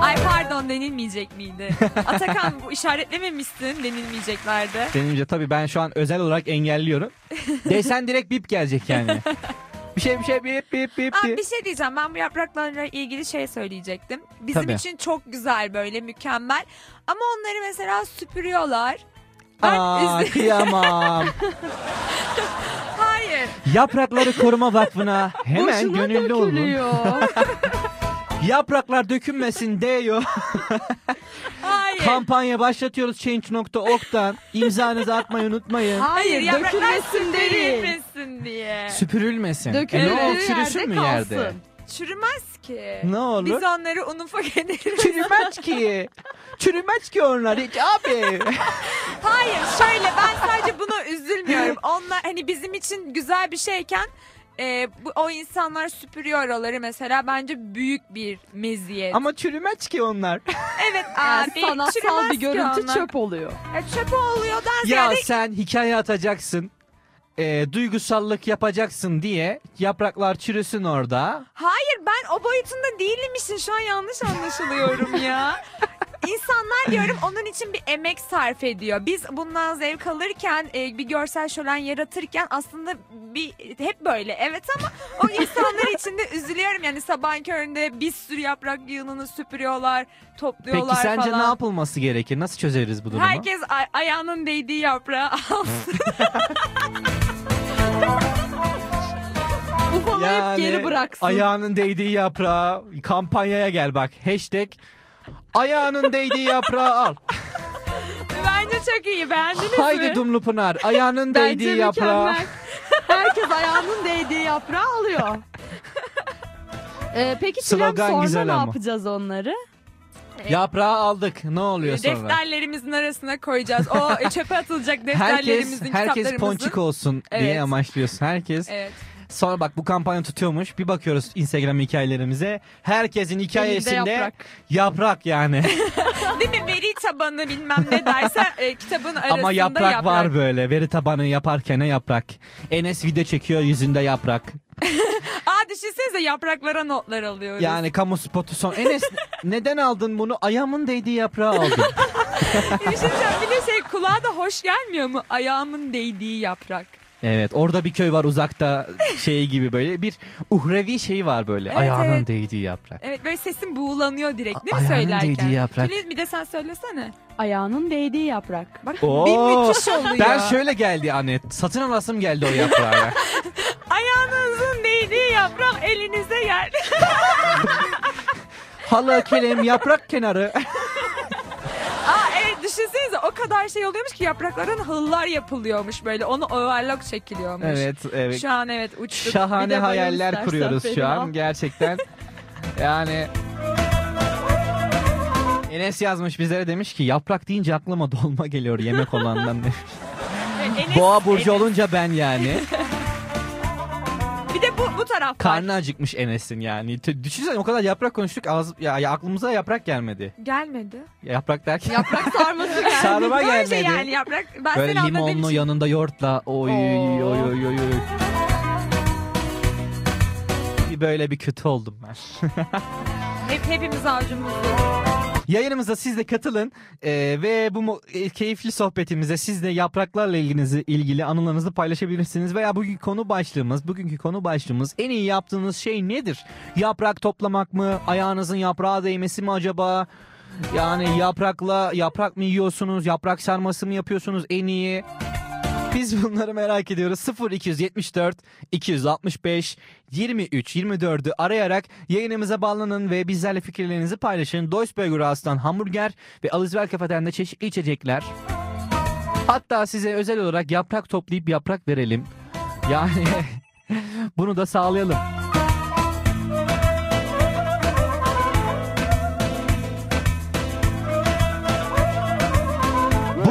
Ay pardon denilmeyecek miydi? Atakan bu işaretlememişsin denilmeyeceklerdi. Denimce tabii ben şu an özel olarak engelliyorum. Desen direkt bip gelecek yani. Bir şey bir şey bip bip bip Aa, diye. bir şey diyeceğim ben bu yapraklarla ilgili şey söyleyecektim. Bizim Tabii. için çok güzel böyle mükemmel. Ama onları mesela süpürüyorlar. Ben Aa üzü- kıyamam. Hayır. Yaprakları Koruma Vakfı'na hemen Boşuna gönüllü olun. dökülüyor. Yapraklar dökünmesin diyor. Hayır. Kampanya başlatıyoruz Change.org'dan. İmzanızı atmayı unutmayın. Hayır, yapraklar dökülmesin değil. süpürülmesin diye. Süpürülmesin. Döküldüğü E ne o yerde çürüsün mü kalsın. yerde? Çürümez ki. Ne olur? Biz onları un ufak ederiz. Çürümez ki. Çürümez ki onlar hiç abi. Hayır şöyle ben sadece buna üzülmüyorum. Onlar hani bizim için güzel bir şeyken e, bu, o insanlar süpürüyor oraları mesela bence büyük bir meziyet. Ama çürümez ki onlar. evet Yani abi sanatsal çürümez bir ki görüntü onlar. çöp oluyor. E, çöp oluyordan Ya ziyade sen hikaye atacaksın. e, duygusallık yapacaksın diye yapraklar çürüsün orada. Hayır ben o boyutunda değilmişsin şu an yanlış anlaşılıyorum ya. İnsanlar diyorum onun için bir emek sarf ediyor. Biz bundan zevk alırken e, bir görsel şölen yaratırken aslında bir hep böyle evet ama o insanlar için de üzülüyorum. Yani sabahın köründe bir sürü yaprak yığınını süpürüyorlar, topluyorlar Peki sence falan. ne yapılması gerekir? Nasıl çözeriz bu durumu? Herkes ay- ayağının değdiği yaprağı alsın. Ufalayıp geri bıraksın. Ayağının değdiği yaprağı kampanyaya gel bak. Hashtag ayağının değdiği yaprağı al. Bence çok iyi beğendiniz Haydi mi? Dumlu Pınar ayağının Bence değdiği yaprağı. mükemmel. Herkes ayağının değdiği yaprağı alıyor. Ee, peki Çilem Slogan sonra güzel ne ama. yapacağız onları? Yaprağı aldık. Ne oluyor sonra? Defterlerimizin arasına koyacağız. O e, çöpe atılacak Herkes defterlerimizin, herkes kitaplarımızın. ponçik olsun diye Evet. amaçlıyorsun. Herkes. Evet. Sonra bak bu kampanya tutuyormuş. Bir bakıyoruz Instagram hikayelerimize. Herkesin hikayesinde yaprak. yaprak yani. Değil mi? Veri tabanı bilmem ne derse e, kitabın arasında Ama yaprak, var böyle. Veri tabanı yaparken yaprak. Enes video çekiyor yüzünde yaprak. Aa düşünsenize yapraklara notlar alıyoruz. Yani kamu spotu son. Enes neden aldın bunu? Ayağımın değdiği yaprağı aldım. Düşünsene bir de şey kulağa da hoş gelmiyor mu? Ayağımın değdiği yaprak. Evet orada bir köy var uzakta şey gibi böyle bir uhrevi şey var böyle. Evet, Ayağının evet. değdiği yaprak. Evet böyle sesim buğulanıyor direkt değil mi Ayağının söylerken? değdiği yaprak. Tülin bir de sen söylesene. Ayağının değdiği yaprak. Bak Oo, bir müthiş oluyor. Ben şöyle geldi Anet. Satın alasım geldi o yaprağı. ya. Ayağınızın değdiği yaprak elinize geldi. Halı, kelem, yaprak kenarı. Düşünsenize o kadar şey oluyormuş ki yaprakların hıllar yapılıyormuş böyle. Onu overlock çekiliyormuş. evet, evet. Şu an evet uçtuk. Bir Şahane de bayıl hayaller istersen kuruyoruz şu Feriha. an gerçekten. yani Enes yazmış bizlere demiş ki yaprak deyince aklıma dolma geliyor yemek olandan demiş. Enes- Boğa burcu Enes- olunca ben yani. Bir de bu bu taraf var. Karnı acıkmış Enes'in yani. T- Düşünsene o kadar yaprak konuştuk ağız, ya, ya aklımıza yaprak gelmedi. Gelmedi. Ya Yaprak derken. Yaprak sarması geldi. Sarma Böyle gelmedi. yani yaprak. Ben Böyle seni anladığım limonlu için. yanında yoğurtla. Oy oy oy oy oy. Bir böyle bir kötü oldum ben. Hep, hepimiz avucumuzda. Yayınımıza siz de katılın Ee, ve bu e, keyifli sohbetimize siz de yapraklarla ilginizi, ilgili anılarınızı paylaşabilirsiniz veya bugünkü konu başlığımız, bugünkü konu başlığımız en iyi yaptığınız şey nedir? Yaprak toplamak mı? Ayağınızın yaprağa değmesi mi acaba? Yani yaprakla yaprak mı yiyorsunuz? Yaprak sarması mı yapıyorsunuz en iyi? Biz bunları merak ediyoruz. 0274 265 23 24'ü arayarak yayınımıza bağlanın ve bizlerle fikirlerinizi paylaşın. Deutsche Aslan Hamburger ve Alizver Kafeden de çeşitli içecekler. Hatta size özel olarak yaprak toplayıp yaprak verelim. Yani bunu da sağlayalım.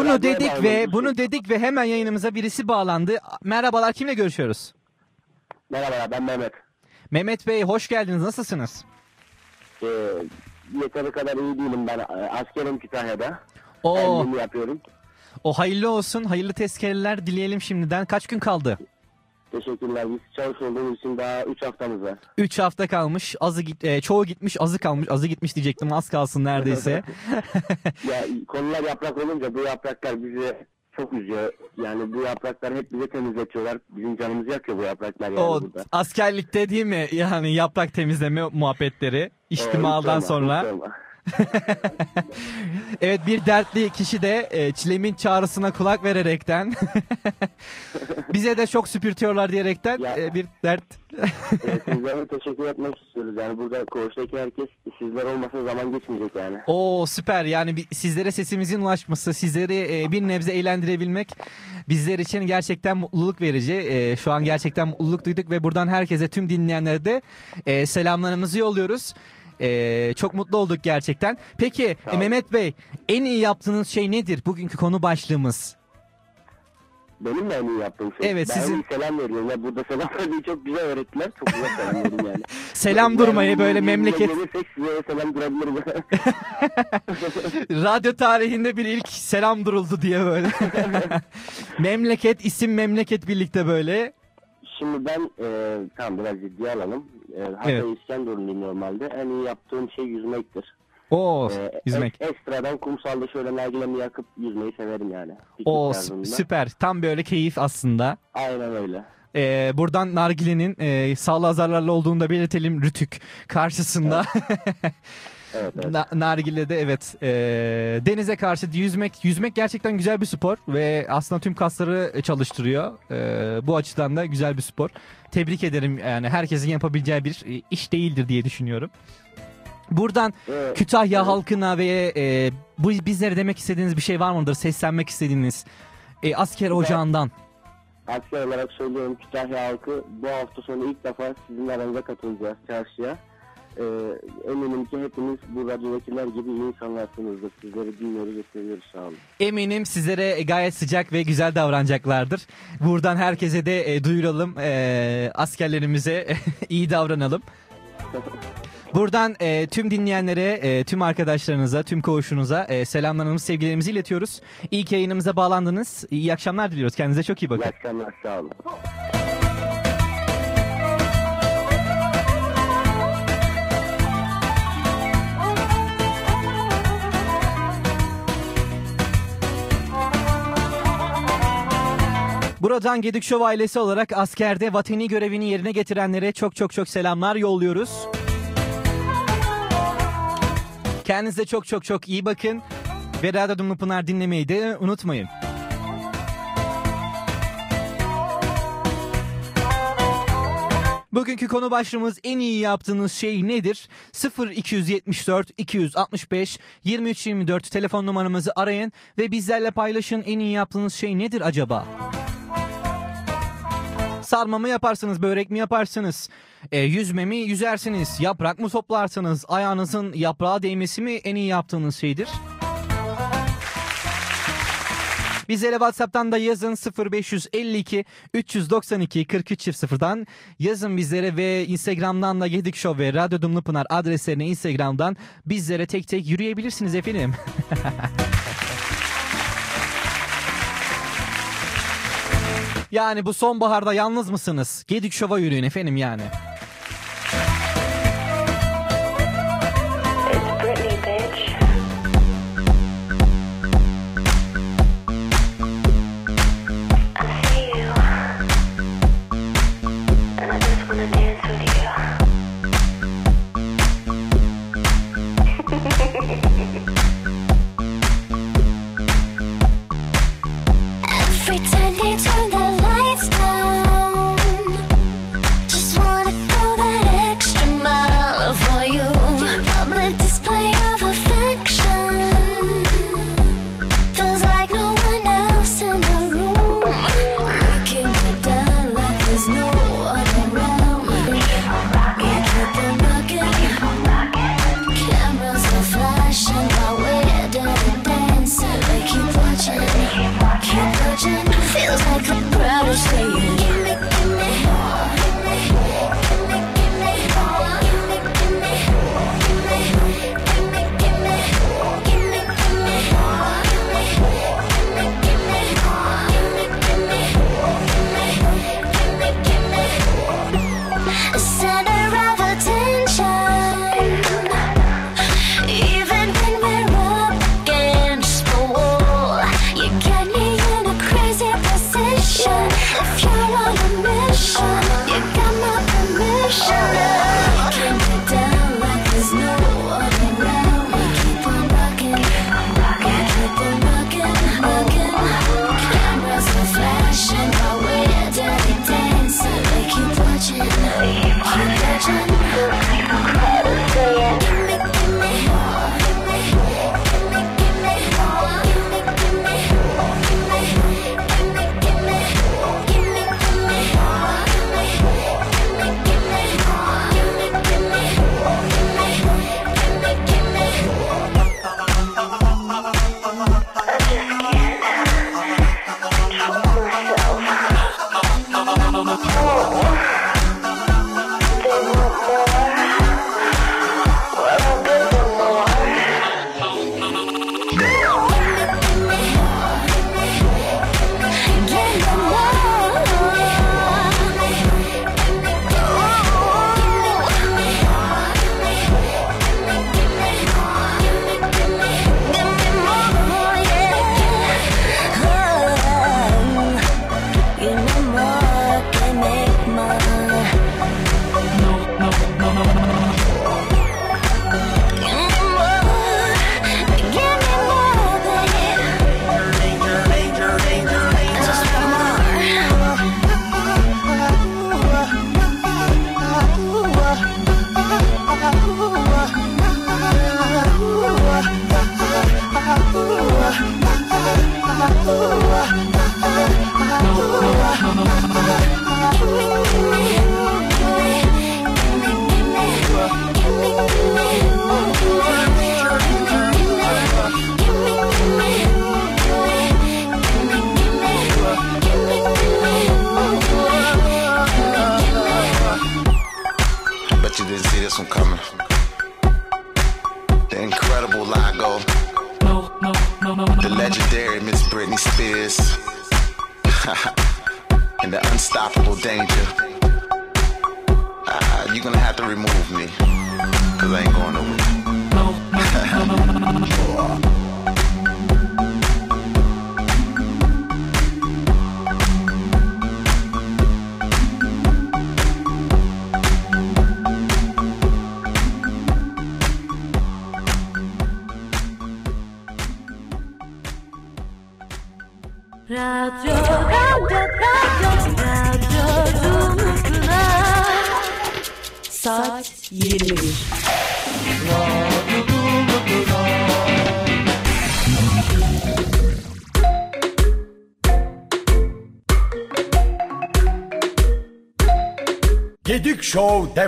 Bunu dedik ve bunu dedik ve hemen yayınımıza birisi bağlandı. Merhabalar kimle görüşüyoruz? Merhabalar ben Mehmet. Mehmet Bey hoş geldiniz. Nasılsınız? Ee, yeteri kadar iyi değilim ben. Ee, Askerim Kütahya'da. Oo. Kendimi yapıyorum. O hayırlı olsun. Hayırlı tezkereler dileyelim şimdiden. Kaç gün kaldı? Teşekkürler. Biz çalış olduğumuz için daha 3 haftamız var. 3 hafta kalmış. Azı git, e, çoğu gitmiş, azı kalmış. Azı gitmiş diyecektim. Az kalsın neredeyse. ya konular yaprak olunca bu yapraklar bizi çok üzüyor. Yani bu yapraklar hep bize temizletiyorlar. Bizim canımızı yakıyor bu yapraklar yani o burada. askerlikte değil mi? Yani yaprak temizleme muhabbetleri. Sorma, sonra. hiç sorma. Evet bir dertli kişi de e, çilemin çağrısına kulak vererekten bize de çok süpürtüyorlar diyerekten e, bir dert. Ee, sizlere teşekkür etmek istiyoruz. Yani burada koğuştaki herkes sizler olmasa zaman geçmeyecek yani. Oo süper yani bir, sizlere sesimizin ulaşması, sizleri e, bir nebze eğlendirebilmek bizler için gerçekten mutluluk verici. E, şu an gerçekten mutluluk duyduk ve buradan herkese tüm dinleyenlere de e, selamlarımızı yolluyoruz. E, çok mutlu olduk gerçekten. Peki e, Mehmet Bey en iyi yaptığınız şey nedir? Bugünkü konu başlığımız. Benim de en iyi yaptığım şey. Evet, ben sizin- iyi selam veriyorum. Ya burada selam vermeyi çok güzel öğrettiler. Çok güzel selam veriyorum yani. Selam durmayı böyle memleket Gelirsek size selam durabiliriz. radyo tarihinde bir ilk selam duruldu diye böyle. memleket isim memleket birlikte böyle. Şimdi ben e, tamam biraz ciddiye alalım. E, Hatay Evet. İskenderunluyum normalde. En iyi yaptığım şey yüzmektir. Oo E, yüzmek. ek- ekstradan kumsalda şöyle nargilemi yakıp yüzmeyi severim yani. Piknik O tarzında. süper. Tam böyle keyif aslında. Aynen öyle. Ee, buradan nargilenin e, sağlığa zararlı olduğunu da belirtelim Rütük karşısında. Evet, evet. Na- nargile'de evet e, denize karşı yüzmek yüzmek gerçekten güzel bir spor ve aslında tüm kasları çalıştırıyor. E, bu açıdan da güzel bir spor. Tebrik ederim yani herkesin yapabileceği bir e, iş değildir diye düşünüyorum. Buradan Evet, Kütahya halkına ve e, bu bizlere demek istediğiniz bir şey var mıdır? Seslenmek istediğiniz e, asker ocağından. Asker olarak söylüyorum Kütahya halkı bu hafta sonu ilk defa sizin aranıza katılacağız çarşıya. Ee, eminim ki hepiniz bu radyodakiler gibi iyi insanlarsınızdır. Sizleri dinliyoruz ve seviyoruz sağ olun. Eminim sizlere gayet sıcak ve güzel davranacaklardır. Buradan herkese de e, duyuralım. E, askerlerimize iyi davranalım. Buradan e, tüm dinleyenlere, e, tüm arkadaşlarınıza, tüm koğuşunuza e, selamlarımızı, sevgilerimizi iletiyoruz. İlk yayınımıza bağlandınız. İyi akşamlar diliyoruz. Kendinize çok iyi bakın. İyi akşamlar sağ olun. Buradan Gedik Show ailesi olarak askerde vatani görevini yerine getirenlere çok çok çok selamlar yolluyoruz. Kendinize çok çok çok iyi bakın. Ve Radyo Dumlu Pınar dinlemeyi de unutmayın. Bugünkü konu başlığımız en iyi yaptığınız şey nedir? 0274 265 2324 telefon numaramızı arayın ve bizlerle paylaşın en iyi yaptığınız şey nedir acaba? Sarma mı yaparsınız, börek mi yaparsınız? E, yüzme mi yüzersiniz? Yaprak mı toplarsınız? Ayağınızın yaprağa değmesi mi en iyi yaptığınız şeydir? Bizlere WhatsApp'tan da yazın 0552 392 43 0'dan yazın bizlere ve Instagram'dan da Yedik Show ve Radyo Dumlu Pınar adreslerine Instagram'dan bizlere tek tek yürüyebilirsiniz efendim. Yani bu sonbaharda yalnız mısınız? Gedik şova yürüyün efendim yani.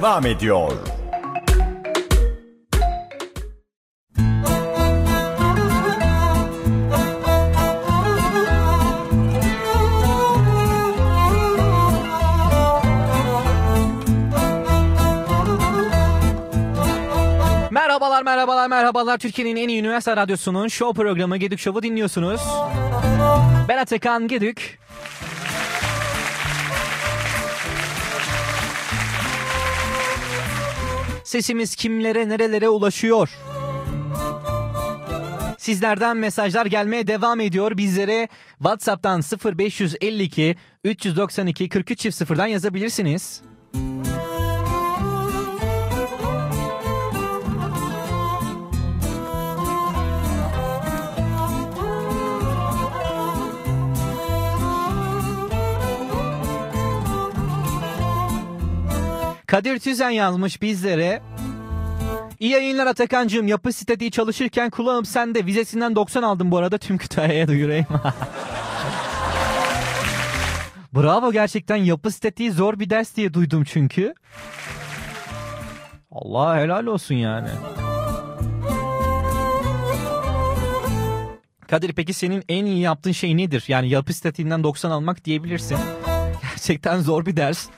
devam ediyor. Merhabalar, merhabalar, merhabalar. Türkiye'nin en iyi üniversite radyosunun show programı Gedük Show'u dinliyorsunuz. Ben Atakan Gedük. Sesimiz kimlere nerelere ulaşıyor? Sizlerden mesajlar gelmeye devam ediyor. Bizlere WhatsApp'tan 0552 392 43 0'dan yazabilirsiniz. Kadir Tüzen yazmış bizlere. İyi yayınlar Atakan'cığım. Yapı statiği çalışırken kulağım sende. Vizesinden 90 aldım bu arada. Tüm Kütahya'ya duyurayım. Bravo gerçekten yapı statiği zor bir ders diye duydum çünkü. Allah helal olsun yani. Kadir peki senin en iyi yaptığın şey nedir? Yani yapı statiğinden 90 almak diyebilirsin. Gerçekten zor bir ders.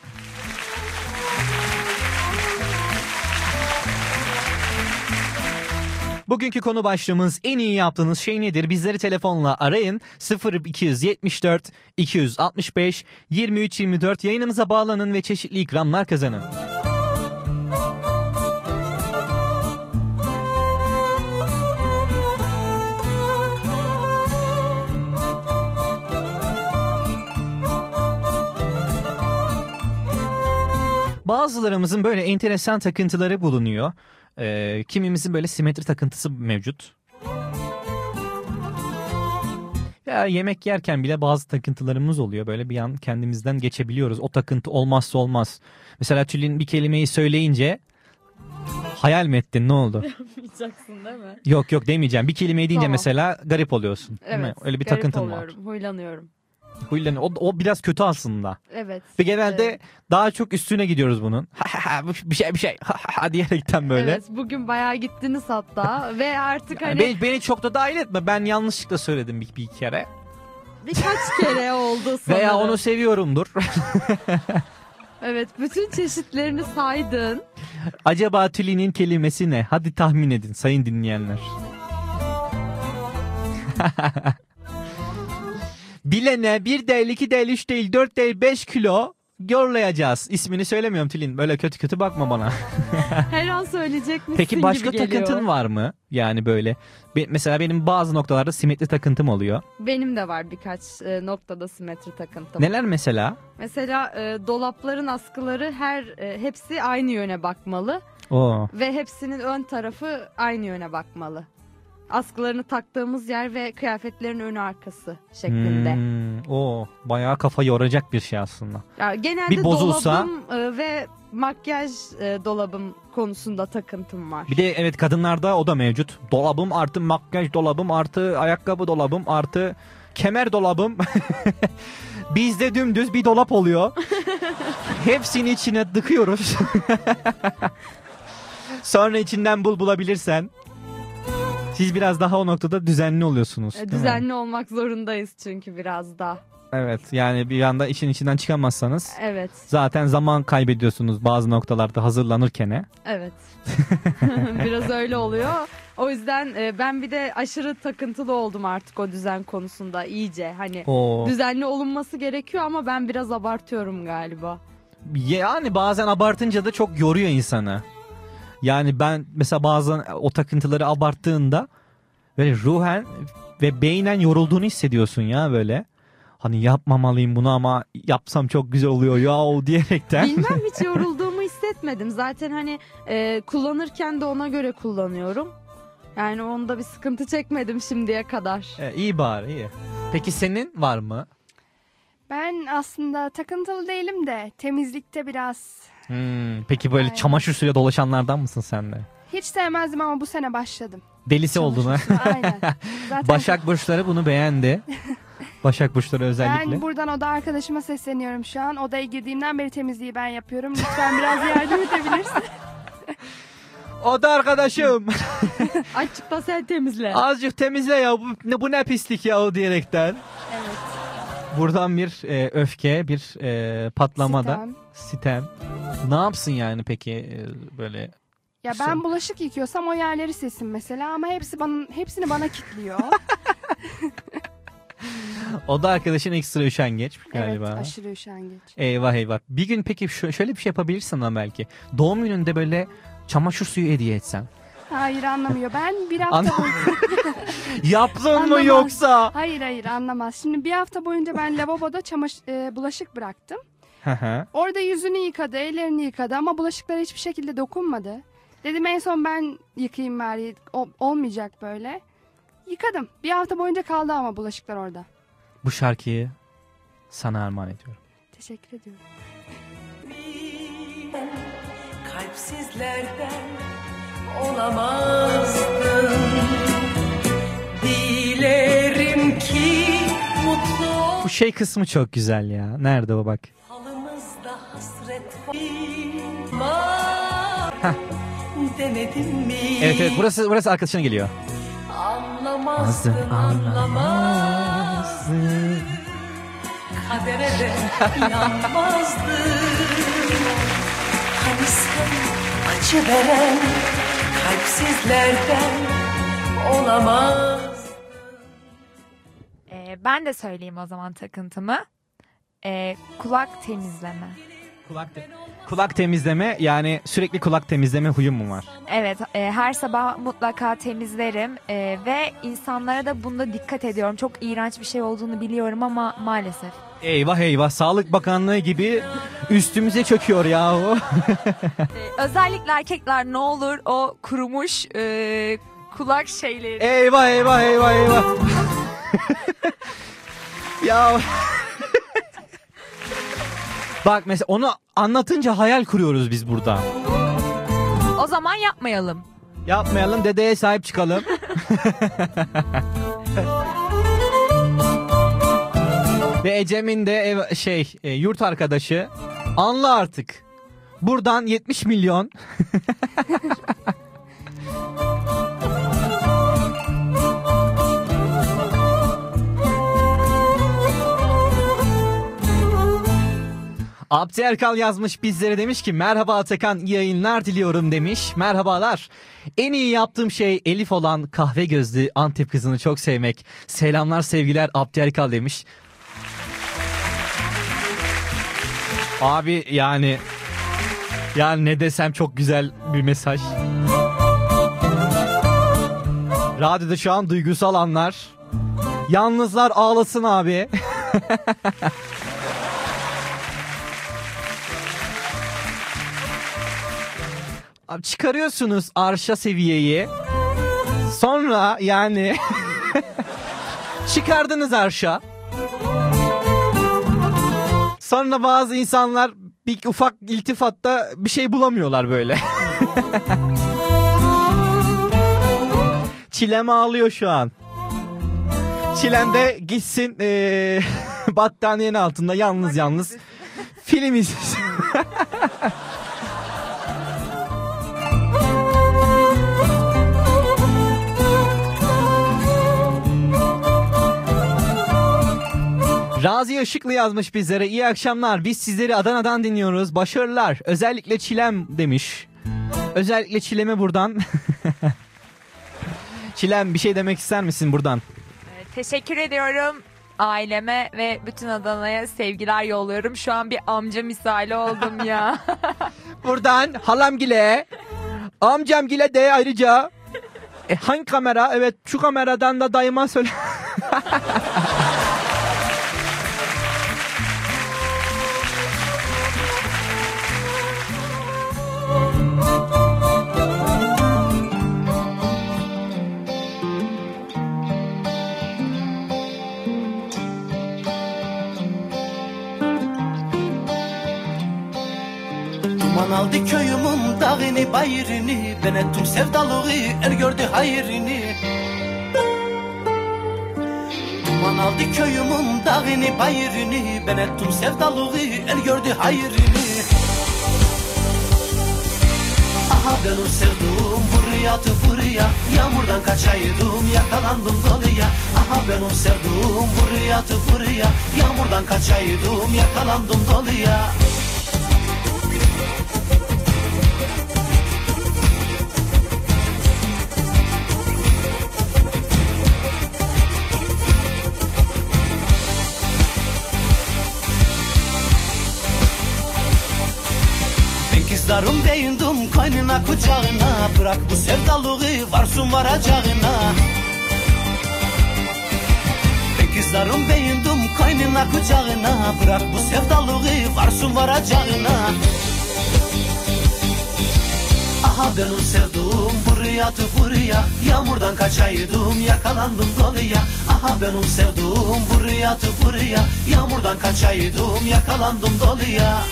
Bugünkü konu başlığımız en iyi yaptığınız şey nedir? Bizleri telefonla arayın 0274 265 23 24 yayınımıza bağlanın ve çeşitli ikramlar kazanın. Bazılarımızın böyle enteresan takıntıları bulunuyor. Ee, kimimizin böyle simetri takıntısı mevcut. Ya yemek yerken bile bazı takıntılarımız oluyor. Böyle bir an kendimizden geçebiliyoruz. O takıntı olmazsa olmaz. Mesela Tülin bir kelimeyi söyleyince hayal mi ettin ne oldu? Yapmayacaksın değil mi? yok yok demeyeceğim. Bir kelimeyi deyince Tamam. mesela garip oluyorsun. değil mi? Evet. Öyle bir garip takıntın var. oluyorum, Huylanıyorum. Huylanıyor. O, o biraz kötü aslında. Evet. Ve genelde Evet. daha çok üstüne gidiyoruz bunun. Bu bir şey bir şey diyerekten böyle. Evet bugün bayağı gittiniz hatta ve artık hani beni, beni çok da dahil etme. Ben yanlışlıkla söyledim bir, bir kere. birkaç kere oldu sanırım. Veya onu seviyorumdur. Evet bütün çeşitlerini saydın. Acaba Tülin'in kelimesi ne? Hadi tahmin edin sayın dinleyenler. Bilene bir değil, iki değil, üç değil, dört değil, beş kilo yorlayacağız. İsmini söylemiyorum Tülin. Böyle kötü kötü bakma bana. Her an söyleyecek misin Peki başka gibi geliyor. takıntın var mı? Yani böyle. Be- mesela benim bazı noktalarda simetri takıntım oluyor. Benim de var birkaç e, noktada simetri takıntım. Neler mesela? Mesela e, dolapların askıları her e, hepsi aynı yöne bakmalı Oo. ve hepsinin ön tarafı aynı yöne bakmalı. Askılarını taktığımız yer ve kıyafetlerin önü arkası şeklinde. Hmm, o bayağı kafa yoracak bir şey aslında. Ya genelde Bir bozulsa- dolabım e, ve makyaj e, dolabım konusunda takıntım var. Bir de evet kadınlarda o da mevcut. Dolabım artı makyaj dolabım artı ayakkabı dolabım artı kemer dolabım. Bizde dümdüz bir dolap oluyor. Hepsini içine dıkıyoruz. Sonra içinden bul bulabilirsen. Siz biraz daha o noktada düzenli oluyorsunuz. E, değil mi? Düzenli olmak zorundayız çünkü biraz da. Evet yani bir anda işin içinden çıkamazsanız Evet. zaten zaman kaybediyorsunuz bazı noktalarda hazırlanırken. Evet. Biraz öyle oluyor. O yüzden e, ben bir de aşırı takıntılı oldum artık o düzen konusunda iyice. Hani Oo. düzenli olunması gerekiyor ama ben biraz abartıyorum galiba. Yani bazen abartınca da çok yoruyor insanı. Yani ben mesela bazen o takıntıları abarttığında böyle ruhen ve beynen yorulduğunu hissediyorsun ya böyle. Hani yapmamalıyım bunu ama yapsam çok güzel oluyor ya o diyerekten. Bilmem hiç yorulduğumu hissetmedim. Zaten hani e, kullanırken de ona göre kullanıyorum. Yani onda bir sıkıntı çekmedim şimdiye kadar. E, iyi bari iyi. Peki senin var mı? Ben aslında takıntılı değilim de temizlikte biraz Hmm, peki böyle çamaşır suyla dolaşanlardan mısın sen de? hiç sevmezdim ama bu sene başladım. Delisi oldun ha. Aynen. Zaten Başak burçları bunu beğendi. Başak burçları özellikle. ben buradan oda arkadaşıma sesleniyorum şu an. Odaya girdiğimden beri temizliği ben yapıyorum. Lütfen biraz yardım edebilirsin. O da arkadaşım. Açık da sen temizle. Azıcık temizle ya bu ne, bu ne pislik ya o diyerekten. Evet. Buradan bir e, öfke, bir e, patlamada Sitem. sitem. Ne yapsın yani peki e, böyle Ya ben bulaşık yıkıyorsam o yerleri silsin mesela ama hepsi bana hepsini bana kitliyor. O da arkadaşın ekstra üşengeç galiba. Evet aşırı üşengeç. Eyvah eyvah. Bir gün peki şö- şöyle bir şey yapabilirsin ama belki. Doğum gününde böyle çamaşır suyu hediye etsen. Hayır anlamıyor. Ben bir hafta boyunca... Yaptın mı Anlamaz. yoksa? Hayır hayır anlamaz. Şimdi bir hafta boyunca ben lavaboda çamaş e, bulaşık bıraktım. Hı hı. Orada yüzünü yıkadı, ellerini yıkadı ama bulaşıklara hiçbir şekilde dokunmadı. Dedim en son ben yıkayayım bari. O- olmayacak böyle. Yıkadım. Bir hafta boyunca kaldı ama bulaşıklar orada. Bu şarkıyı sana armağan ediyorum. Teşekkür ediyorum. kalpsizlerden Dilerim ki mutlu Bu şey kısmı çok güzel ya. Nerede o bak. halımızda hasret var. Mi? Evet evet burası burası arkadaşına geliyor. Anlamazdın, anlamazdın. Kadere de inanmazdın. Hani sen acı veren kalpsizlerden olamaz. Ee, ben de söyleyeyim o zaman takıntımı. Ee, kulak temizleme. Kulak, kulak temizleme yani sürekli kulak temizleme huyum mu var? Evet, e, her sabah mutlaka temizlerim e, ve insanlara da bunda dikkat ediyorum. Çok iğrenç bir şey olduğunu biliyorum ama maalesef. Eyvah eyvah Sağlık Bakanlığı gibi üstümüze çöküyor ya o. Özellikle erkekler ne olur o kurumuş e, kulak şeyleri. eyvah eyvah eyvah eyvah. ya Bak mesela onu anlatınca hayal kuruyoruz biz burada. O zaman yapmayalım. Yapmayalım dedeye sahip çıkalım. Ve Ecem'in de ev, şey e, yurt arkadaşı anla artık. Buradan 70 milyon. Abdi Erkal yazmış bizlere demiş ki merhaba Atakan iyi yayınlar diliyorum demiş. Merhabalar. En iyi yaptığım şey Elif olan kahve gözlü Antep kızını çok sevmek. Selamlar sevgiler Abdi Erkal demiş. Abi yani yani ne desem çok güzel bir mesaj. Radyoda şu an duygusal anlar. Yalnızlar ağlasın abi. Abi çıkarıyorsunuz arşa seviyeyi. Sonra yani çıkardınız arşa. Sonra bazı insanlar bir ufak iltifatta bir şey bulamıyorlar böyle. Çilem ağlıyor şu an. Çilem de gitsin eee battaniyenin altında yalnız yalnız film izlesin. Razi Işıklı yazmış bizlere. İyi akşamlar. Biz sizleri Adana'dan dinliyoruz. Başarılar. Özellikle Çilem demiş. Özellikle Çilem'e buradan. Çilem bir şey demek ister misin buradan? Teşekkür ediyorum aileme ve bütün Adana'ya sevgiler yolluyorum. Şu an bir amca misali oldum ya. Buradan halamgile, amcamgile de ayrıca. E, hangi kamera? Evet şu kameradan da dayıma söyle. Duman aldı köyümün dağını bayrını Ben ettim sevdalığı el gördü hayrını. Duman aldı köyümün dağını bayrını Ben ettim sevdalığı el gördü hayrını. Aha benim sevduğum buraya tı buraya. Yağmurdan kaçaydım yakalandım doluya Aha benim sevduğum buraya tı buraya. Yağmurdan kaçaydım yakalandım doluya Bırak bu sevdalığı varsın varacağına. Kızlarım beğendim kaynına kucağına. Bırak bu sevdalığı varsın varacağına. Aha benim sevduğum buraya buraya. Yağmurdan kaçaydım yakalandım doluya. Aha benim sevduğum buraya buraya. Yağmurdan kaçaydım yakalandım doluya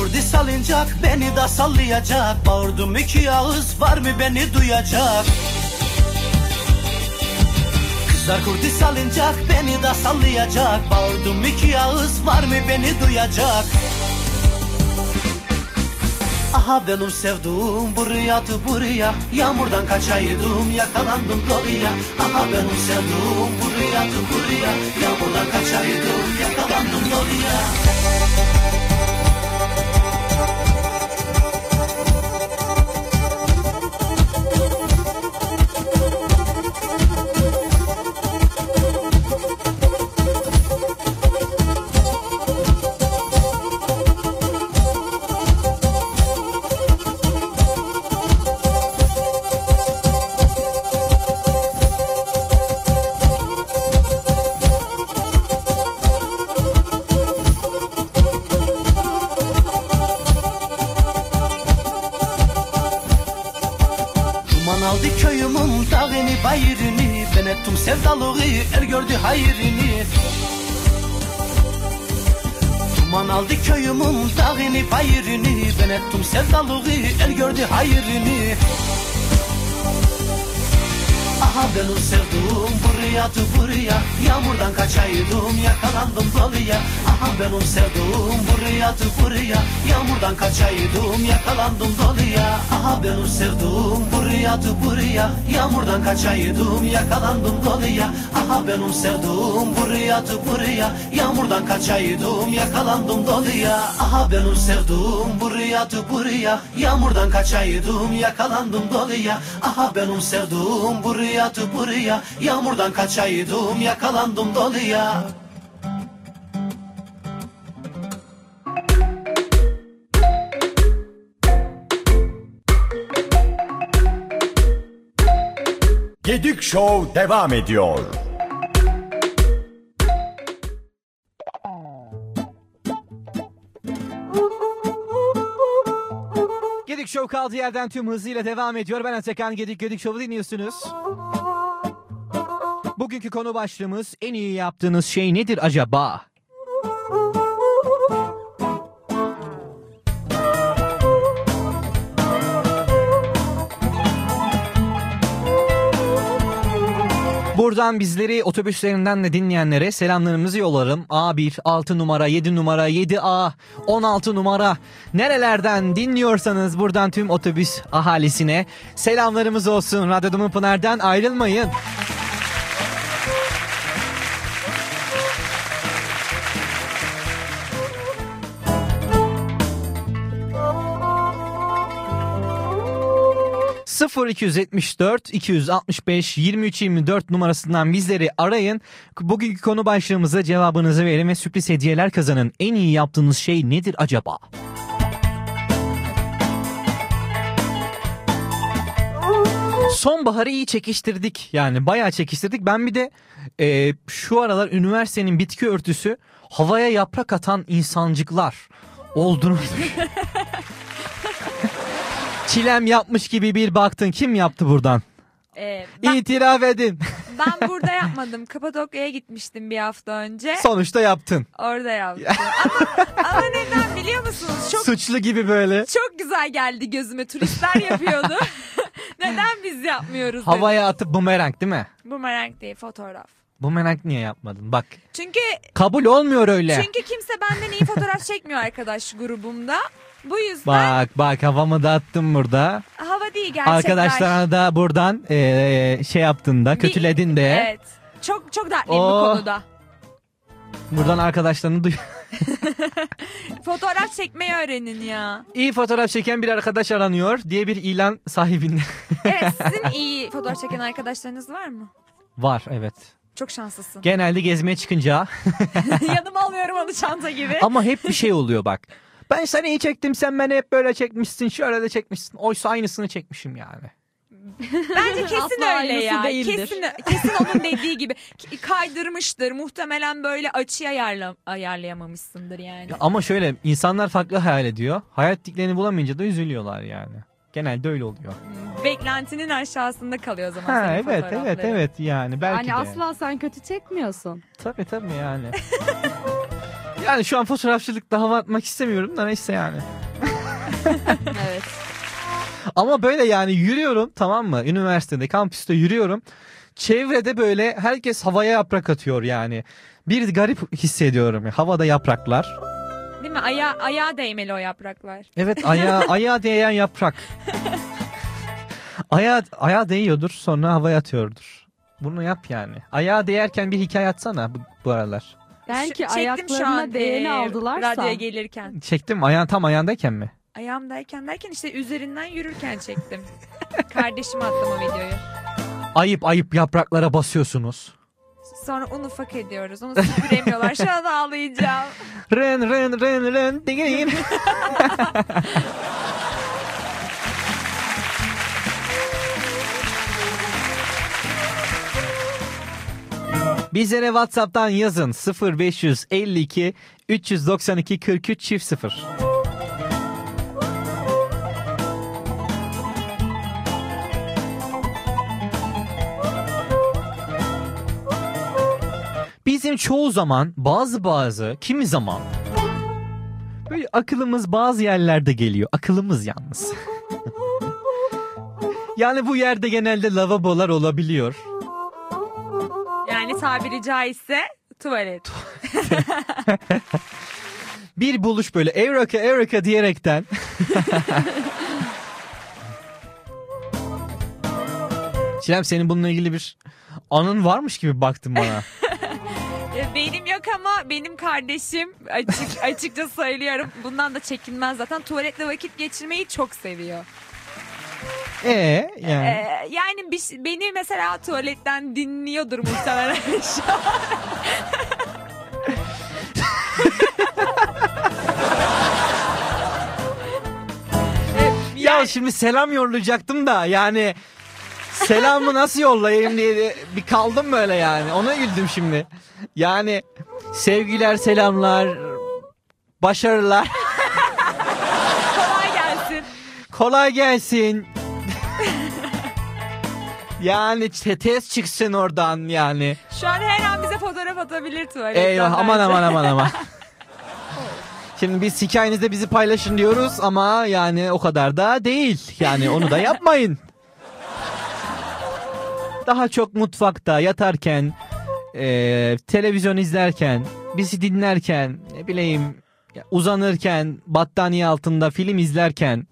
kurdi salınacak beni de sallayacak. Bağırdım iki ağız var mı beni duyacak? Kızlar kurdi salınacak beni de sallayacak. Bağırdım iki ağız var mı beni duyacak? Aha benim sevduğum buraya tu buraya. Yağmurdan kaçaydım yakalandım doluya Aha benim sevduğum buraya tu buraya. Yağmurdan kaçaydım yakalandım doluya sevdalığı el gördü hayrını. Aha benim sevduğum buraya tu buraya. Yağmurdan kaçaydım yakalandım doluya Aha benim sevduğum buraya tu buraya. Yağmurdan kaçaydım yakalandım doluya Aha benim sevduğum buraya tu buraya. Yağmurdan kaçaydım yakalandım doluya Aha benim sevduğum buraya tu buraya. Yağmurdan kaçaydım yakalandım doluya. Aha benim sevduğum buraya tu buraya. Yağmurdan kaçaydım yakalandım doluya. Aha benim sevduğum buraya tu buraya. Yağmurdan kaçaydım yakalandım doluya. Gedik Show devam ediyor. Kaldığı yerden tüm hızıyla devam ediyor. Ben Atakan Gedik Gedik Show'u dinliyorsunuz. Bugünkü konu başlığımız en iyi yaptığınız şey nedir acaba? Buradan bizleri otobüslerinden de dinleyenlere selamlarımızı yollarım. A1, 6 numara, 7 numara, 7A, 16 numara. Nerelerden dinliyorsanız buradan tüm otobüs ahalisine selamlarımız olsun. Radyo Pınar'dan ayrılmayın. ...0 274 265 23 24 numarasından bizleri arayın. Bugünkü konu başlığımıza cevabınızı verin ve sürpriz hediyeler kazanın. En iyi yaptığınız şey nedir acaba? Sonbaharı iyi çekiştirdik. Yani bayağı çekiştirdik. Ben bir de e, şu aralar üniversitenin bitki örtüsü havaya yaprak atan insancıklar olduğunu Çilem yapmış gibi bir baktın. Kim yaptı buradan? Ee, ben, İtiraf edin. ben burada yapmadım. Kapadokya'ya gitmiştim bir hafta önce. Sonuçta yaptın. Orada yaptım. ama, ama neden biliyor musunuz? Çok Suçlu gibi böyle. çok güzel geldi gözüme. Turistler yapıyordu. neden biz yapmıyoruz? dedim. Havaya atıp bumerang değil mi? Bumerang değil fotoğraf. Bumerang niye yapmadın? Bak Çünkü kabul olmuyor öyle. çünkü kimse benden iyi fotoğraf çekmiyor arkadaş grubumda. Bu yüzden Bak bak havamı da attım burada. hava değil gerçekler. Arkadaşlarına da buradan eee, şey yaptın da kötüledin de. Evet. Çok çok dertliyim bu Oh. konuda. Buradan arkadaşlarını duy. Fotoğraf çekmeyi öğrenin ya. İyi fotoğraf çeken bir arkadaş aranıyor diye bir ilan sahibinden. Evet sizin iyi fotoğraf çeken arkadaşlarınız var mı? Var evet. Çok şanslısın. Genelde gezmeye çıkınca Yanıma alıyorum onu çanta gibi. ama hep bir şey oluyor bak. Ben seni iyi çektim sen beni hep böyle çekmişsin şöyle de çekmişsin. Oysa aynısını çekmişim yani. Bence kesin Asla öyle ya. değildir. Kesin kesin onun dediği gibi kaydırmıştır. Muhtemelen böyle açı ayarla, ayarlayamamışsındır yani. Ya ama şöyle insanlar farklı hayal ediyor. Hayal ettiklerini bulamayınca da üzülüyorlar yani. Genelde öyle oluyor. Beklentinin aşağısında kalıyor o zaman Ha senin evet evet evet yani belki yani de. asla sen kötü çekmiyorsun. Tabii tabii yani. yani şu an fotoğrafçılıkta hava atmak istemiyorum da neyse yani. evet. Ama böyle yani yürüyorum tamam mı? Üniversitede, kampüste yürüyorum. Çevrede böyle herkes havaya yaprak atıyor yani. Bir garip hissediyorum. Havada yapraklar. Değil mi? Aya ayağa değmeli o yapraklar. Evet ayağa, ayağa değen yaprak. Ayağa, ayağa değiyordur sonra havaya atıyordur. Bunu yap yani. Ayağa değerken bir hikaye atsana bu, bu aralar. Belki Şu- çektim şu ayaklarına an, değeni e, aldılarsa. Radyoya gelirken. Çektim ayağın tam ayağındayken mi? Ayağımdayken derken işte üzerinden yürürken çektim. Kardeşime attım o videoyu. Ayıp ayıp yapraklara basıyorsunuz. Sonra un ufak ediyoruz. Onu süpüremiyorlar. Şu an ağlayacağım. Ren ren ren ren digin. Bizlere WhatsApp'tan yazın 0552 392 43 çift 0. Bizim çoğu zaman bazı bazı kimi zaman böyle akılımız bazı yerlerde geliyor. Akılımız yalnız. yani bu yerde genelde lavabolar olabiliyor. Yani tabiri caizse tuvalet. Bir buluş böyle Eureka Eureka diyerekten. Çilem senin bununla ilgili bir anın varmış gibi baktın bana. E, Benim yok ama benim kardeşim açık açıkça söylüyorum. Bundan da çekinmez zaten. Tuvaletle vakit geçirmeyi çok seviyor. Ee yani. Ee, yani bir- beni mesela tuvaletten dinliyordur muhtemelen şu an. Ya şimdi selam yollayacaktım da yani selamı nasıl yollayayım diye bir kaldım böyle yani. Ona güldüm şimdi. Yani sevgiler, selamlar, başarılar. Kolay gelsin. yani te- test çıksın oradan yani. Şu an her an bize fotoğraf atabilir tuvaletten. Eyvah aman bence. aman aman aman. Şimdi biz hikayenizde bizi paylaşın diyoruz ama yani o kadar da değil. Yani onu da yapmayın. Daha çok mutfakta yatarken, e, televizyon izlerken, bizi dinlerken, ne bileyim uzanırken, battaniye altında film izlerken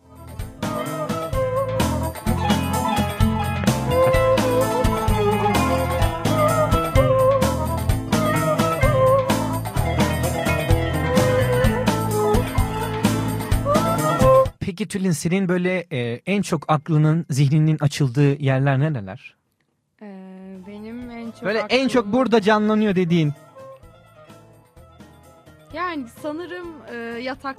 Peki Tülin senin böyle e, en çok aklının, zihninin açıldığı yerler nereler? Ee, benim en çok Böyle en çok burada canlanıyor dediğin. Yani sanırım e, yatak.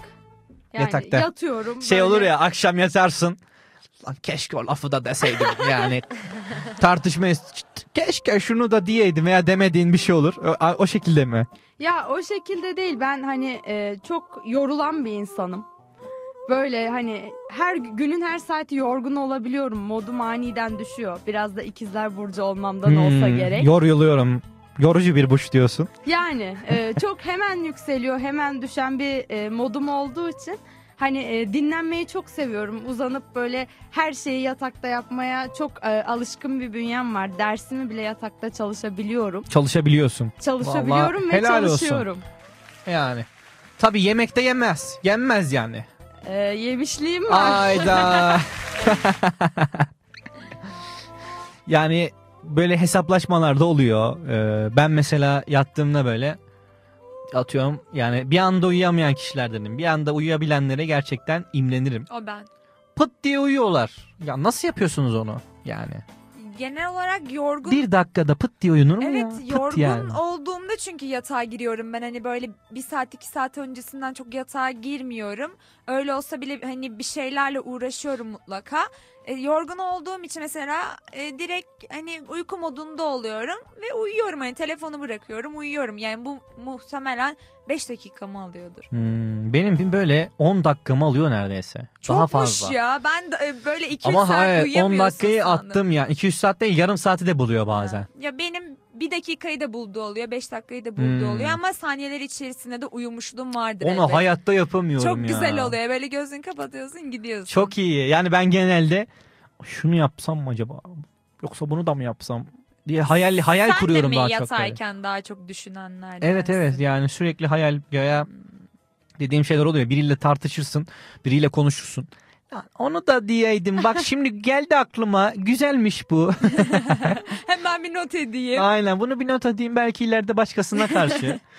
Yani Yatakta. yatıyorum. Şey böyle- olur ya akşam yatarsın. Lan keşke o lafı da deseydim yani. Tartışmaya keşke şunu da diyeydim veya demediğin bir şey olur. O, o şekilde mi? Ya o şekilde değil. Ben hani e, çok yorulan bir insanım. Böyle hani her günün her saati yorgun olabiliyorum. Modum aniden düşüyor. Biraz da ikizler burcu olmamdan olsa Hmm, gerek. Yoruluyorum. Yorucu bir buş diyorsun. Yani e, çok hemen yükseliyor, hemen düşen bir e, modum olduğu için hani e, dinlenmeyi çok seviyorum. Uzanıp böyle her şeyi yatakta yapmaya çok e, alışkın bir bünyem var. Dersimi bile yatakta çalışabiliyorum. Çalışabiliyorsun. Çalışabiliyorum Vallahi ve helal olsun. çalışıyorum. Yani. Tabii yemekte yemez. Yenmez yani. E, yemişliğim var. Ayda. yani böyle hesaplaşmalar da oluyor. Ee, ben mesela yattığımda böyle atıyorum yani bir anda uyuyamayan kişilerdenim. Bir anda uyuyabilenlere gerçekten imrenirim. O ben. Pıt diye uyuyorlar. Ya nasıl yapıyorsunuz onu yani? Genel olarak yorgun Bir dakikada pıt diye uyunur mu Evet ya? Pıt yorgun yani. olduğumda çünkü yatağa giriyorum ben hani böyle bir saat iki saat öncesinden çok yatağa girmiyorum. Öyle olsa bile hani bir şeylerle uğraşıyorum mutlaka. E, yorgun olduğum için mesela e, direkt hani uyku modunda oluyorum ve uyuyorum hani telefonu bırakıyorum uyuyorum. Yani bu muhtemelen 5 dakikamı alıyordur. Hmm, benim böyle 10 dakikamı alıyor neredeyse. Daha Çokmuş fazla. ya ben de, e, böyle 2-3 Ama saat hayır 10 uyuyamıyorsun dakikayı sandım. attım ya. 200 saat değil yarım saati de buluyor bazen. Ya benim bir dakikayı da bulduğu oluyor, beş dakikayı da bulduğu Hmm. oluyor ama saniyeler içerisinde de uyumuşluğum vardır. Onu elbet. hayatta yapamıyorum Çok ya. güzel oluyor. Böyle gözünü kapatıyorsun gidiyorsun. Çok iyi. Yani ben genelde şunu yapsam mı acaba? Yoksa bunu da mı yapsam diye hayal hayal Sen kuruyorum de mi daha çok. böyle. daha çok düşünenlerden? Evet evet yani sürekli hayal ya dediğim şeyler oluyor. Biriyle tartışırsın, biriyle konuşursun. Onu da diyeydim. Bak şimdi geldi aklıma. Güzelmiş bu. Hemen bir not edeyim. Aynen bunu bir not edeyim belki ileride başkasına karşı.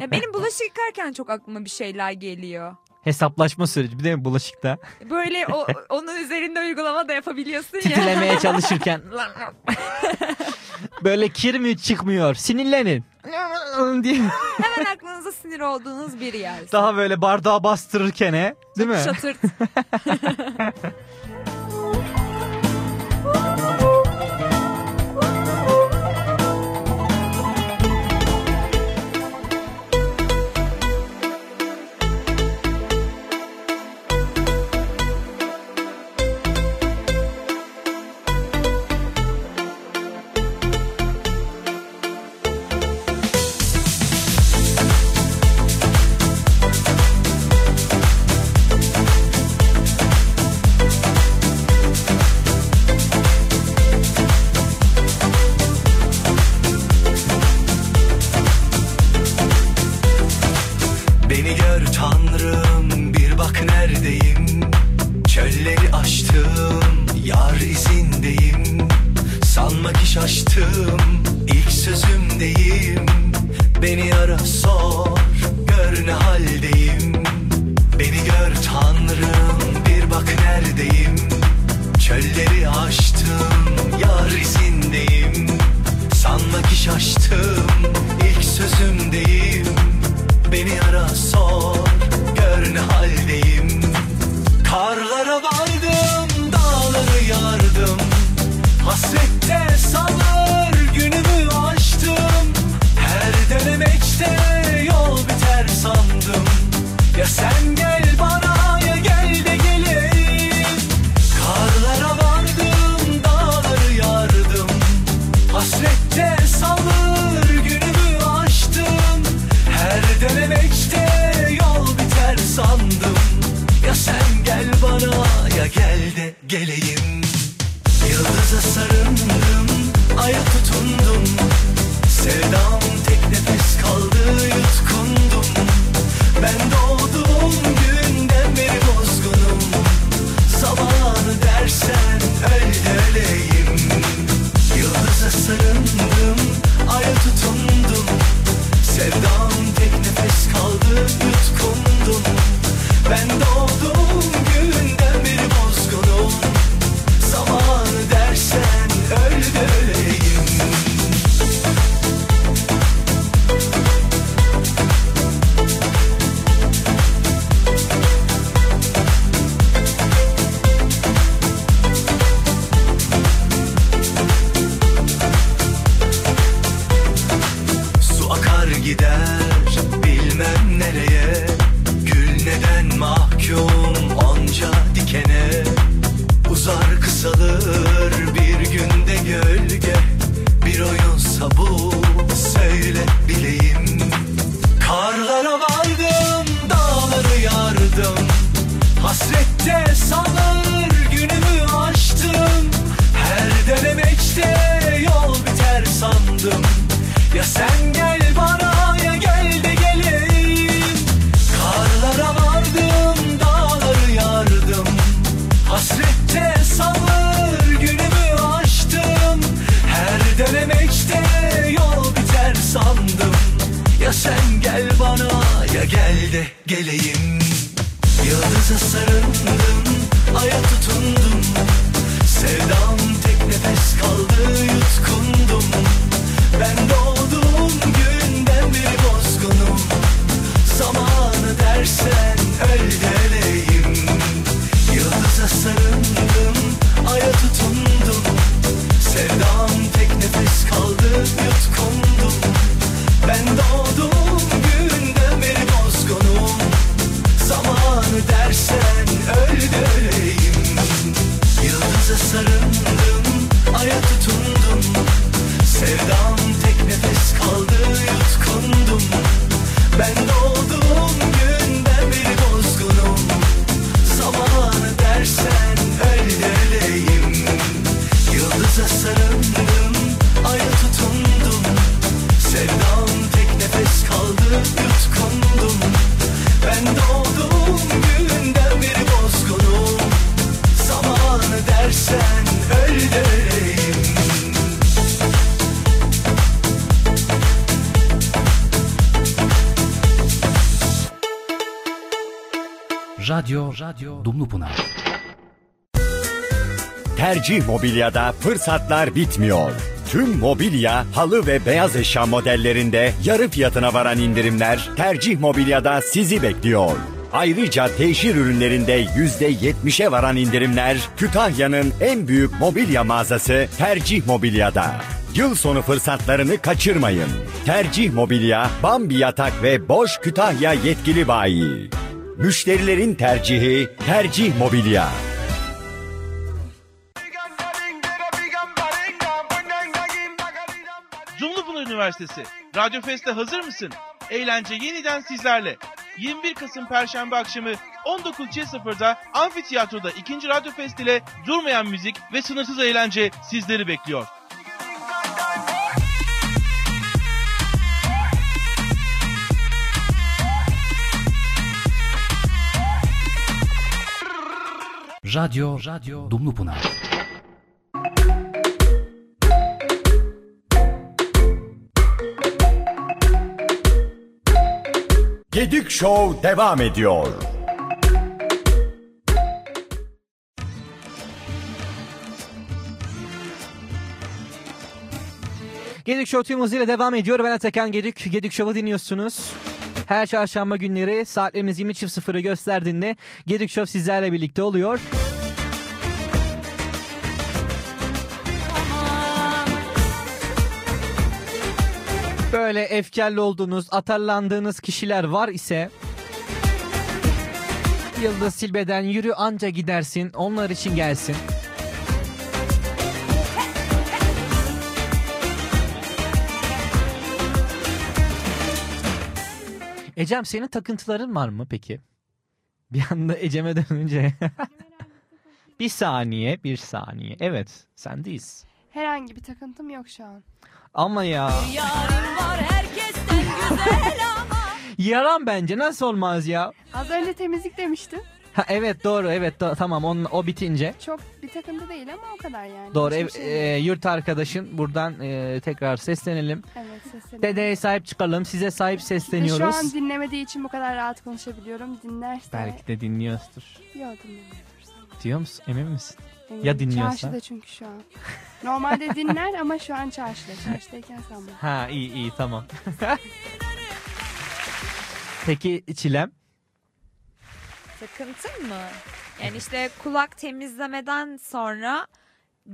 Ya benim bulaşık yıkarken çok aklıma bir şeyler geliyor. Hesaplaşma süreci bir de bulaşıkta? Böyle o, onun üzerinde uygulama da yapabiliyorsun ya. Titilemeye çalışırken. Böyle kir mi çıkmıyor? Sinirlenin. diye. Hemen aklınıza sinir olduğunuz bir yer. Daha böyle bardağı bastırırken he, değil mi? Şatırt. Mobilya'da fırsatlar bitmiyor. Tüm mobilya, halı ve beyaz eşya modellerinde yarı fiyatına varan indirimler Tercih Mobilya'da sizi bekliyor. Ayrıca teşhir ürünlerinde %70'e varan indirimler Kütahya'nın en büyük mobilya mağazası Tercih Mobilya'da. Yıl sonu fırsatlarını kaçırmayın. Tercih Mobilya, Bambi Yatak ve Boş Kütahya yetkili bayi. Müşterilerin tercihi Tercih Mobilya. Üniversitesi Radyo Fest'e hazır mısın? Eğlence yeniden sizlerle. 21 Kasım Perşembe akşamı 19.00'da Amfitiyatro'da 2. Radyo Fest ile durmayan müzik ve sınırsız eğlence sizleri bekliyor. Radyo, radyo, Dumlupınar. Gedik Show devam ediyor. Gedik Show tüm hızıyla devam ediyor. Ben Atakan Gedik. Gedik Show'u dinliyorsunuz. Her çarşamba günleri saatlerimiz 20.00'ı gösterdiğinde Gedik Show sizlerle birlikte oluyor. Böyle efkarlı olduğunuz, atarlandığınız kişiler var ise Yıldız Silbe'den yürü anca gidersin onlar için gelsin. Ecem senin takıntıların var mı peki? Bir anda Ecem'e dönünce. bir saniye, bir saniye. Evet, sendeyiz. Herhangi bir takıntım yok şu an. Ama ya. Yarın var herkesten güzel ama Yaran bence nasıl olmaz ya? Az önce temizlik demiştim. Ha, evet doğru evet do- tamam onun, o bitince. Çok bir takıntı değil ama o kadar yani. Doğru Hiçbir ev, şey değil. e, yurt arkadaşın buradan e, tekrar seslenelim. Evet seslenelim. Dedeye sahip çıkalım size sahip Ve sesleniyoruz. Şu an dinlemediği için bu kadar rahat konuşabiliyorum. Dinlerse... Belki de dinliyordur. Yok dinlemiyordur. Diyor musun? Emin misin? Eminim. Ya dinliyorsa? Çarşıda çünkü şu an. Normalde dinler ama şu an çarşıda. Çarşıdayken sanmam. Ha iyi iyi tamam. Peki Çilem? Takıntın mı? Yani işte kulak temizlemeden sonra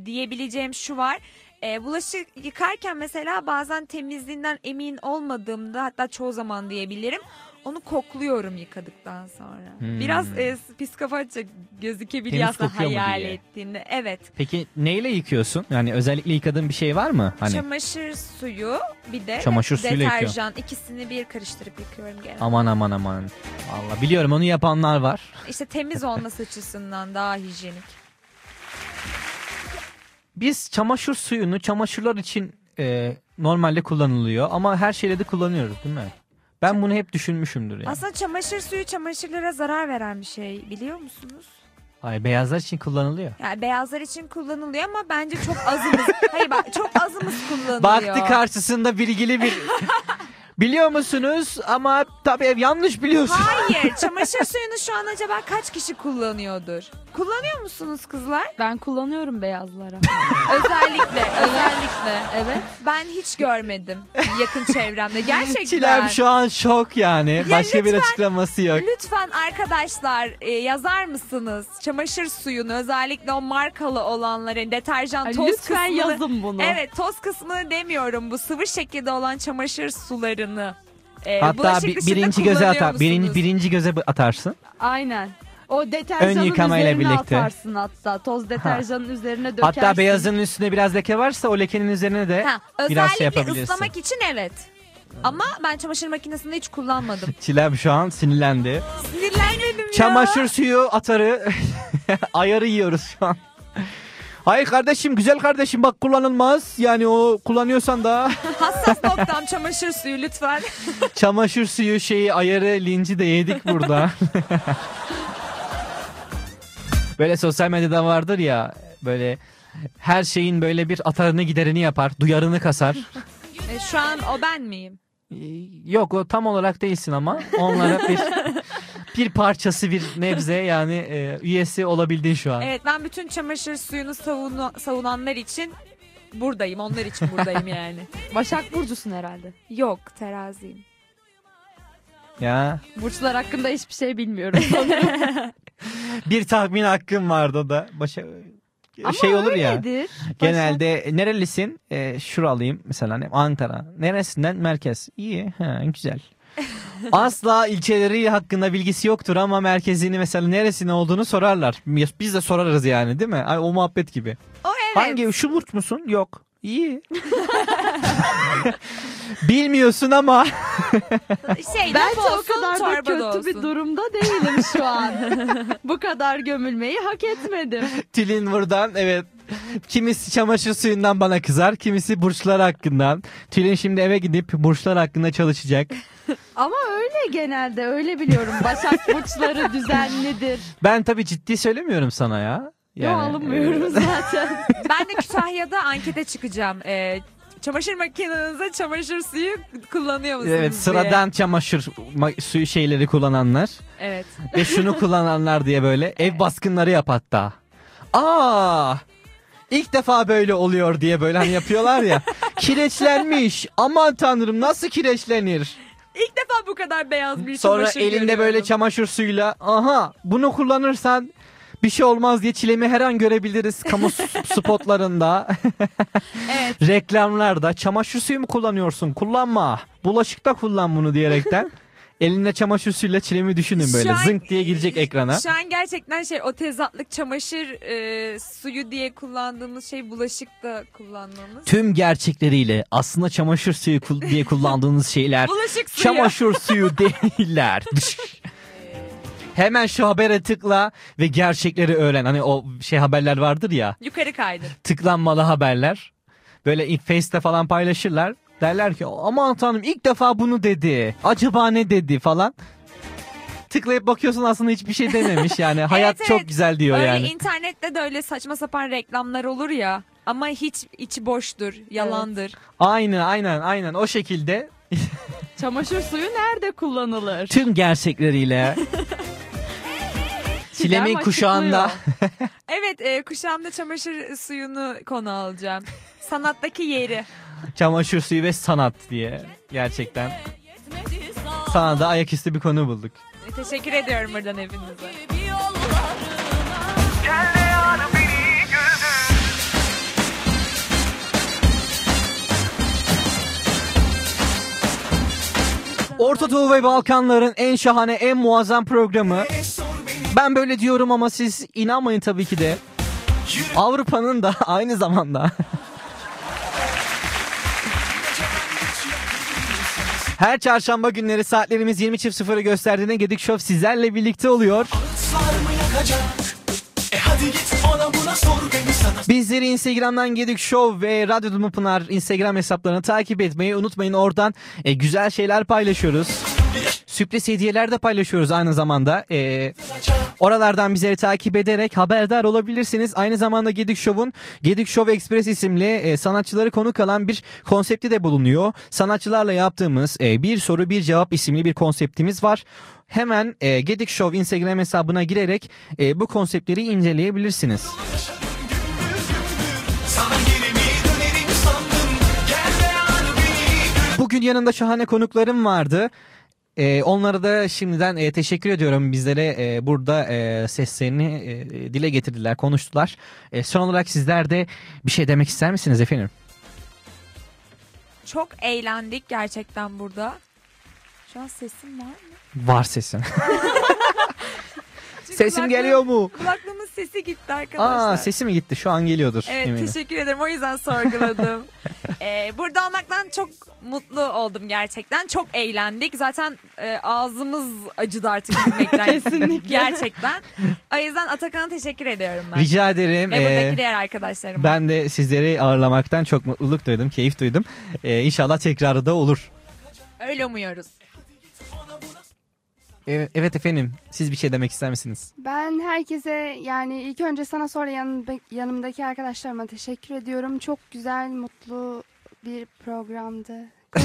diyebileceğim şu var. E, bulaşık yıkarken mesela bazen temizliğinden emin olmadığımda hatta çoğu zaman diyebilirim. Onu kokluyorum yıkadıktan sonra. Hmm. Biraz e, psikofatça gözükebiliyor Temiz aslında hayal ettiğinde. Evet. Peki neyle yıkıyorsun? Yani özellikle yıkadığın bir şey var mı? Hani Çamaşır suyu bir de Çamaşır suyuyla yıkıyor. deterjan ikisini bir karıştırıp yıkıyorum genelde. aman aman aman. Allah biliyorum onu yapanlar var. İşte temiz olması açısından daha hijyenik. Biz çamaşır suyunu çamaşırlar için e, normalde kullanılıyor ama her şeyde de kullanıyoruz değil mi? Ben bunu hep düşünmüşümdür yani. Aslında çamaşır suyu çamaşırlara zarar veren bir şey biliyor musunuz? Ay beyazlar için kullanılıyor. Yani beyazlar için kullanılıyor ama bence çok azımız. Hayır bak çok azımız kullanılıyor. Baktı karşısında bilgili bir... Biliyor musunuz? Ama tabii yanlış biliyorsun. Hayır çamaşır suyunu şu an acaba kaç kişi kullanıyordur? Kullanıyor musunuz kızlar? Ben kullanıyorum beyazlara. Özellikle, özellikle. Evet. Ben hiç görmedim yakın çevremde. Gerçekten. Çilem şu an şok yani. Başka bir lütfen- açıklaması yok. Lütfen arkadaşlar e, yazar mısınız? Çamaşır suyunu özellikle o markalı olanların deterjan Ay, toz lütfen kısmını. yazın bunu. Evet toz kısmını demiyorum. Bu sıvı şekilde olan çamaşır sularını. e, Hatta bulaşık bir- birinci göze atar. Birinci, birinci göze atarsın. Aynen. O deterjanın Ön yıkamayla üzerine birlikte. atarsın hatta. Toz deterjanın üzerine dökersin. Hatta beyazın üstüne biraz leke varsa o lekenin üzerine de Ha, biraz özellikle şey yapabilirsin. ıslamak için evet. Ama ben çamaşır makinesinde hiç kullanmadım. Çilem şu an sinirlendi. Sinirlenmedim ya. Çamaşır suyu atarı ayarı yiyoruz şu an. Hayır kardeşim güzel kardeşim bak kullanılmaz. Yani o kullanıyorsan da Hassas noktam çamaşır suyu lütfen. çamaşır suyu şeyi ayarı linci de yedik burada. böyle sosyal medyada vardır ya böyle her şeyin böyle bir atarını giderini yapar, duyarını kasar. E, şu an o ben miyim? Yok o tam olarak değilsin ama onlara bir bir parçası bir nebze yani e, üyesi olabildin şu an. Evet ben bütün çamaşır suyunu savunu, savunanlar için buradayım. Onlar için buradayım yani. Başak Burcu'sun herhalde. Yok teraziyim. Ya Burçlar hakkında hiçbir şey bilmiyorum. bir tahmin hakkım vardı o da. Başa Ama şey olur ya. öyledir. Genelde nerelisin? E, şuralıyım mesela? Ankara. Neresinden? Merkez. İyi. Ha, güzel. Asla ilçeleri hakkında bilgisi yoktur ama merkezini mesela neresine olduğunu sorarlar. Biz de sorarız yani değil mi? Ay, o muhabbet gibi. O evet. Hangi? Şu burç musun? Yok. İyi. Bilmiyorsun ama Şey, laf o kadar da kötü olsun. bir durumda değilim şu an. Bu kadar gömülmeyi hak etmedim. Tülin buradan evet. Kimisi çamaşır suyundan bana kızar, kimisi burçlar hakkından. Tülin şimdi eve gidip burçlar hakkında çalışacak. Ama öyle genelde öyle biliyorum. Başak burçları düzenlidir. Ben tabii ciddi söylemiyorum sana ya. Yo alınmıyorum zaten. Ben de Kütahya'da ankete çıkacağım. Ee, çamaşır makinenize çamaşır suyu kullanıyor musunuz Evet diye. sıradan çamaşır ma- suyu şeyleri kullananlar Evet. ve şunu kullananlar diye böyle ev baskınları yap hatta. Aa! İlk defa böyle oluyor diye böyle hani yapıyorlar ya. Kireçlenmiş. Aman tanrım nasıl kireçlenir? İlk defa bu kadar beyaz bir Sonra çamaşır elinde görüyorum. böyle çamaşır suyuyla aha bunu kullanırsan bir şey olmaz diye çilemi her an görebiliriz kamu spotlarında. Reklamlarda çamaşır suyu mu kullanıyorsun? Kullanma. Bulaşıkta kullan bunu diyerekten. Elinde çamaşır suyuyla çilemi düşünün böyle Şu an- zınk diye girecek ekrana. Şu an gerçekten şey o tezatlık çamaşır e, suyu diye kullandığımız şey bulaşıkta kullanmamız. Tüm gerçekleriyle aslında çamaşır suyu kul- diye kullandığınız şeyler Bulaşık suyu. çamaşır suyu değiller. Hemen şu habere tıkla ve gerçekleri öğren. Hani o şey haberler vardır ya. Yukarı kaydır. tıklanmalı haberler. Böyle Face'te falan paylaşırlar. Derler ki aman tanrım ilk defa bunu dedi. Acaba ne dedi falan. Tıklayıp bakıyorsun aslında hiçbir şey dememiş yani. Hayat Evet, çok evet. güzel diyor Öyle yani. internette de öyle saçma sapan reklamlar olur ya. Ama hiç içi boştur, yalandır. Aynen aynen aynen o şekilde Çamaşır suyu nerede kullanılır? tüm gerçekleriyle Çilemin Çilem kuşağında Evet, e, kuşağımda çamaşır suyunu konu alacağım. Sanattaki yeri. çamaşır suyu ve sanat diye gerçekten sana da ayaküstü bir konu bulduk. E, Teşekkür ediyorum buradan hepinize. Orta Doğu ve Balkanların en şahane, en muazzam programı. Ben böyle diyorum ama siz inanmayın tabii ki de. Avrupa'nın da aynı zamanda. Her çarşamba günleri saatlerimiz 20.00'ı gösterdiğinde Gedik Show sizlerle birlikte oluyor. Bizleri Instagram'dan Gedik Show ve Radyo Dumu Pınar Instagram hesaplarını takip etmeyi unutmayın. Oradan e, güzel şeyler paylaşıyoruz. Sürpriz hediyeler de paylaşıyoruz aynı zamanda. Ee, oralardan bizleri takip ederek haberdar olabilirsiniz. Aynı zamanda Gedik Show'un Gedik Show Express isimli e, sanatçıları konuk alan bir konsepti de bulunuyor. Sanatçılarla yaptığımız e, bir soru bir cevap isimli bir konseptimiz var. Hemen e, Gedik Show Instagram hesabına girerek e, bu konseptleri inceleyebilirsiniz. Bugün yanında şahane konuklarım vardı. Ee, onlara da şimdiden e, teşekkür ediyorum. Bizlere e, burada e, seslerini e, dile getirdiler, konuştular. E, son olarak sizler de bir şey demek ister misiniz efendim? Çok eğlendik gerçekten burada. Şu an sesim var mı? Var sesin. Sesim geliyor mu? Kulaklığımın sesi gitti arkadaşlar. Aa sesi mi gitti? Şu an geliyordur Evet eminim. teşekkür ederim o yüzden sorguladım. Ee, burada olmaktan çok mutlu oldum gerçekten. Çok eğlendik. Zaten e, ağzımız acıdı artık gülmekten. Kesinlikle. Gerçekten. O yüzden Atakan'a teşekkür ediyorum ben. Rica ederim. Ve Ee, buradaki diğer arkadaşlarıma. ben de sizleri ağırlamaktan çok mutluluk duydum, keyif duydum. Ee, inşallah tekrarı da olur. Öyle umuyoruz. Evet efendim, siz bir şey demek ister misiniz? Ben herkese yani ilk önce sana sonra yanımda, yanımdaki arkadaşlarıma teşekkür ediyorum. Çok güzel, mutlu bir programdı.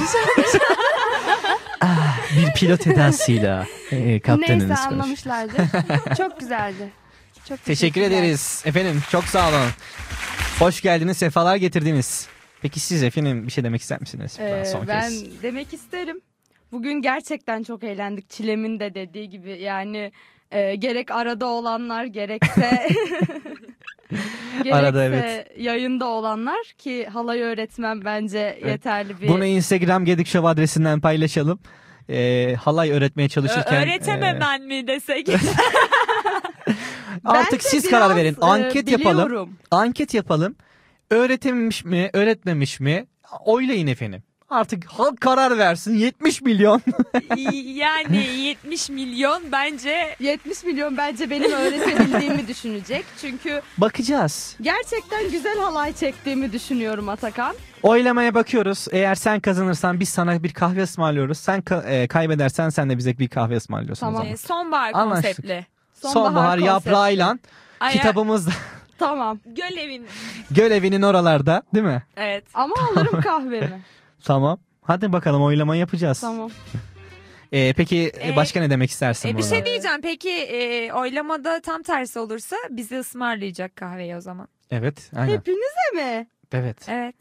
Bir pilot edasıyla e, kaptanınız Neyse konuş. anlamışlardı. Çok güzeldi. Çok Teşekkür ederiz efendim. Çok sağ olun. Hoş geldiniz, sefalar getirdiniz. Peki siz efendim bir şey demek ister misiniz? Ben Ee, son ben kez. demek isterim. Bugün gerçekten çok eğlendik. Çilem'in de dediği gibi yani e, gerek arada olanlar gerekse gerekse Arada, evet. yayında olanlar ki halay öğretmen bence yeterli bir Bunu Instagram Gedik Show adresinden paylaşalım. Ee, halay öğretmeye çalışırken. Ö- öğretememen mi desek? e, artık Bence siz karar verin. e, Anket yapalım. biliyorum. Anket yapalım. Öğretilmiş mi, öğretmemiş mi? Oylayın efendim. Artık halk karar versin. 70 milyon. yani 70 milyon bence 70 milyon bence benim öğretebildiğimi düşünecek. Çünkü Bakacağız. gerçekten güzel halay çektiğimi düşünüyorum Atakan. Oylamaya bakıyoruz. Eğer sen kazanırsan biz sana bir kahve ısmarlıyoruz. Sen ka- e, kaybedersen sen de bize bir kahve ısmarlıyorsun. Tamam. e, sonbahar Anlaştık. konseptli. Sonbahar, yaprağıyla Ay, kitabımızda Tamam. Gölevin. Gölevinin oralarda değil mi? Evet. Ama alırım kahvemi. Tamam. Hadi bakalım oylama yapacağız. tamam. Ee, peki Ee, başka ne demek istersin? E, bir şey diyeceğim. Peki e, oylamada tam tersi olursa bizi ısmarlayacak kahveyi o zaman. Evet. Aynen. Hepinize mi? Evet. Evet.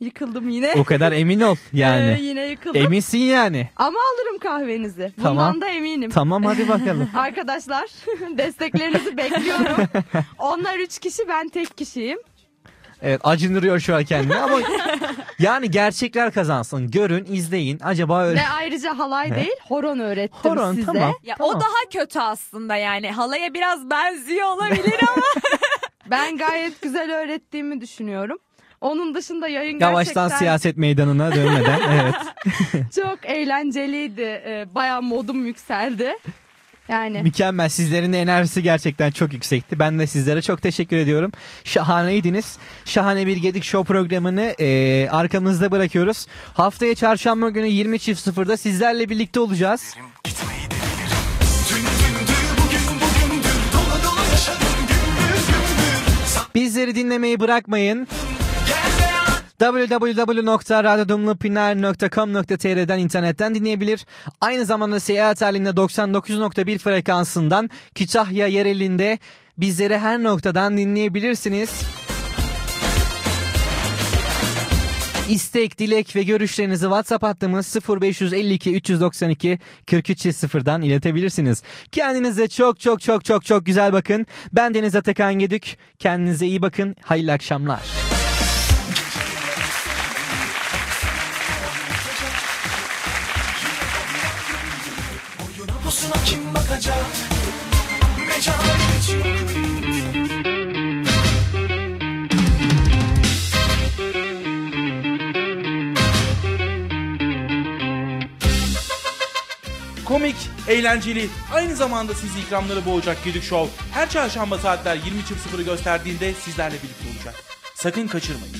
Yıkıldım yine. O kadar emin ol yani. Ee, yine yıkıldım. Eminsin yani. Ama alırım kahvenizi. Bundan Tamam. da eminim. Tamam hadi bakalım. Arkadaşlar desteklerinizi bekliyorum. Onlar üç kişi ben tek kişiyim. Evet acındırıyor şu an kendini ama yani gerçekler kazansın. Görün, izleyin. Acaba öyle. Ve ayrıca halay değil horon öğrettim Horon, size. tamam. Ya Tamam. o daha kötü aslında yani. Halaya biraz benziyor olabilir ama. Ben gayet güzel öğrettiğimi düşünüyorum. Onun dışında yayın Yavaştan gerçekten siyaset meydanına dönmeden. evet. çok eğlenceliydi. Ee, Bayağı modum yükseldi. Yani Mükemmel. Sizlerin de enerjisi gerçekten çok yüksekti. Ben de sizlere çok teşekkür ediyorum. Şahaneydiniz. Şahane bir Gedik Show programını e, arkamızda bırakıyoruz. Haftaya çarşamba günü 20.00'da sizlerle birlikte olacağız. Bizleri dinlemeyi bırakmayın. www.radyodumlupınar.com.tr'den internetten dinleyebilir. Aynı zamanda seyahat halinde 99.1 frekansından Kütahya yerelinde bizleri her noktadan dinleyebilirsiniz. İstek, dilek ve görüşlerinizi WhatsApp hattımız 0552 392 4300'dan iletebilirsiniz. Kendinize çok çok çok çok çok güzel bakın. Ben Deniz Atakan Gedük. Kendinize iyi bakın. Hayırlı akşamlar. Bakacak? Mecalet Komik, eğlenceli, aynı zamanda sizi ikramları boğacak Gedik Show her çarşamba saatler 20.00'ı gösterdiğinde sizlerle birlikte olacak. Sakın kaçırmayın.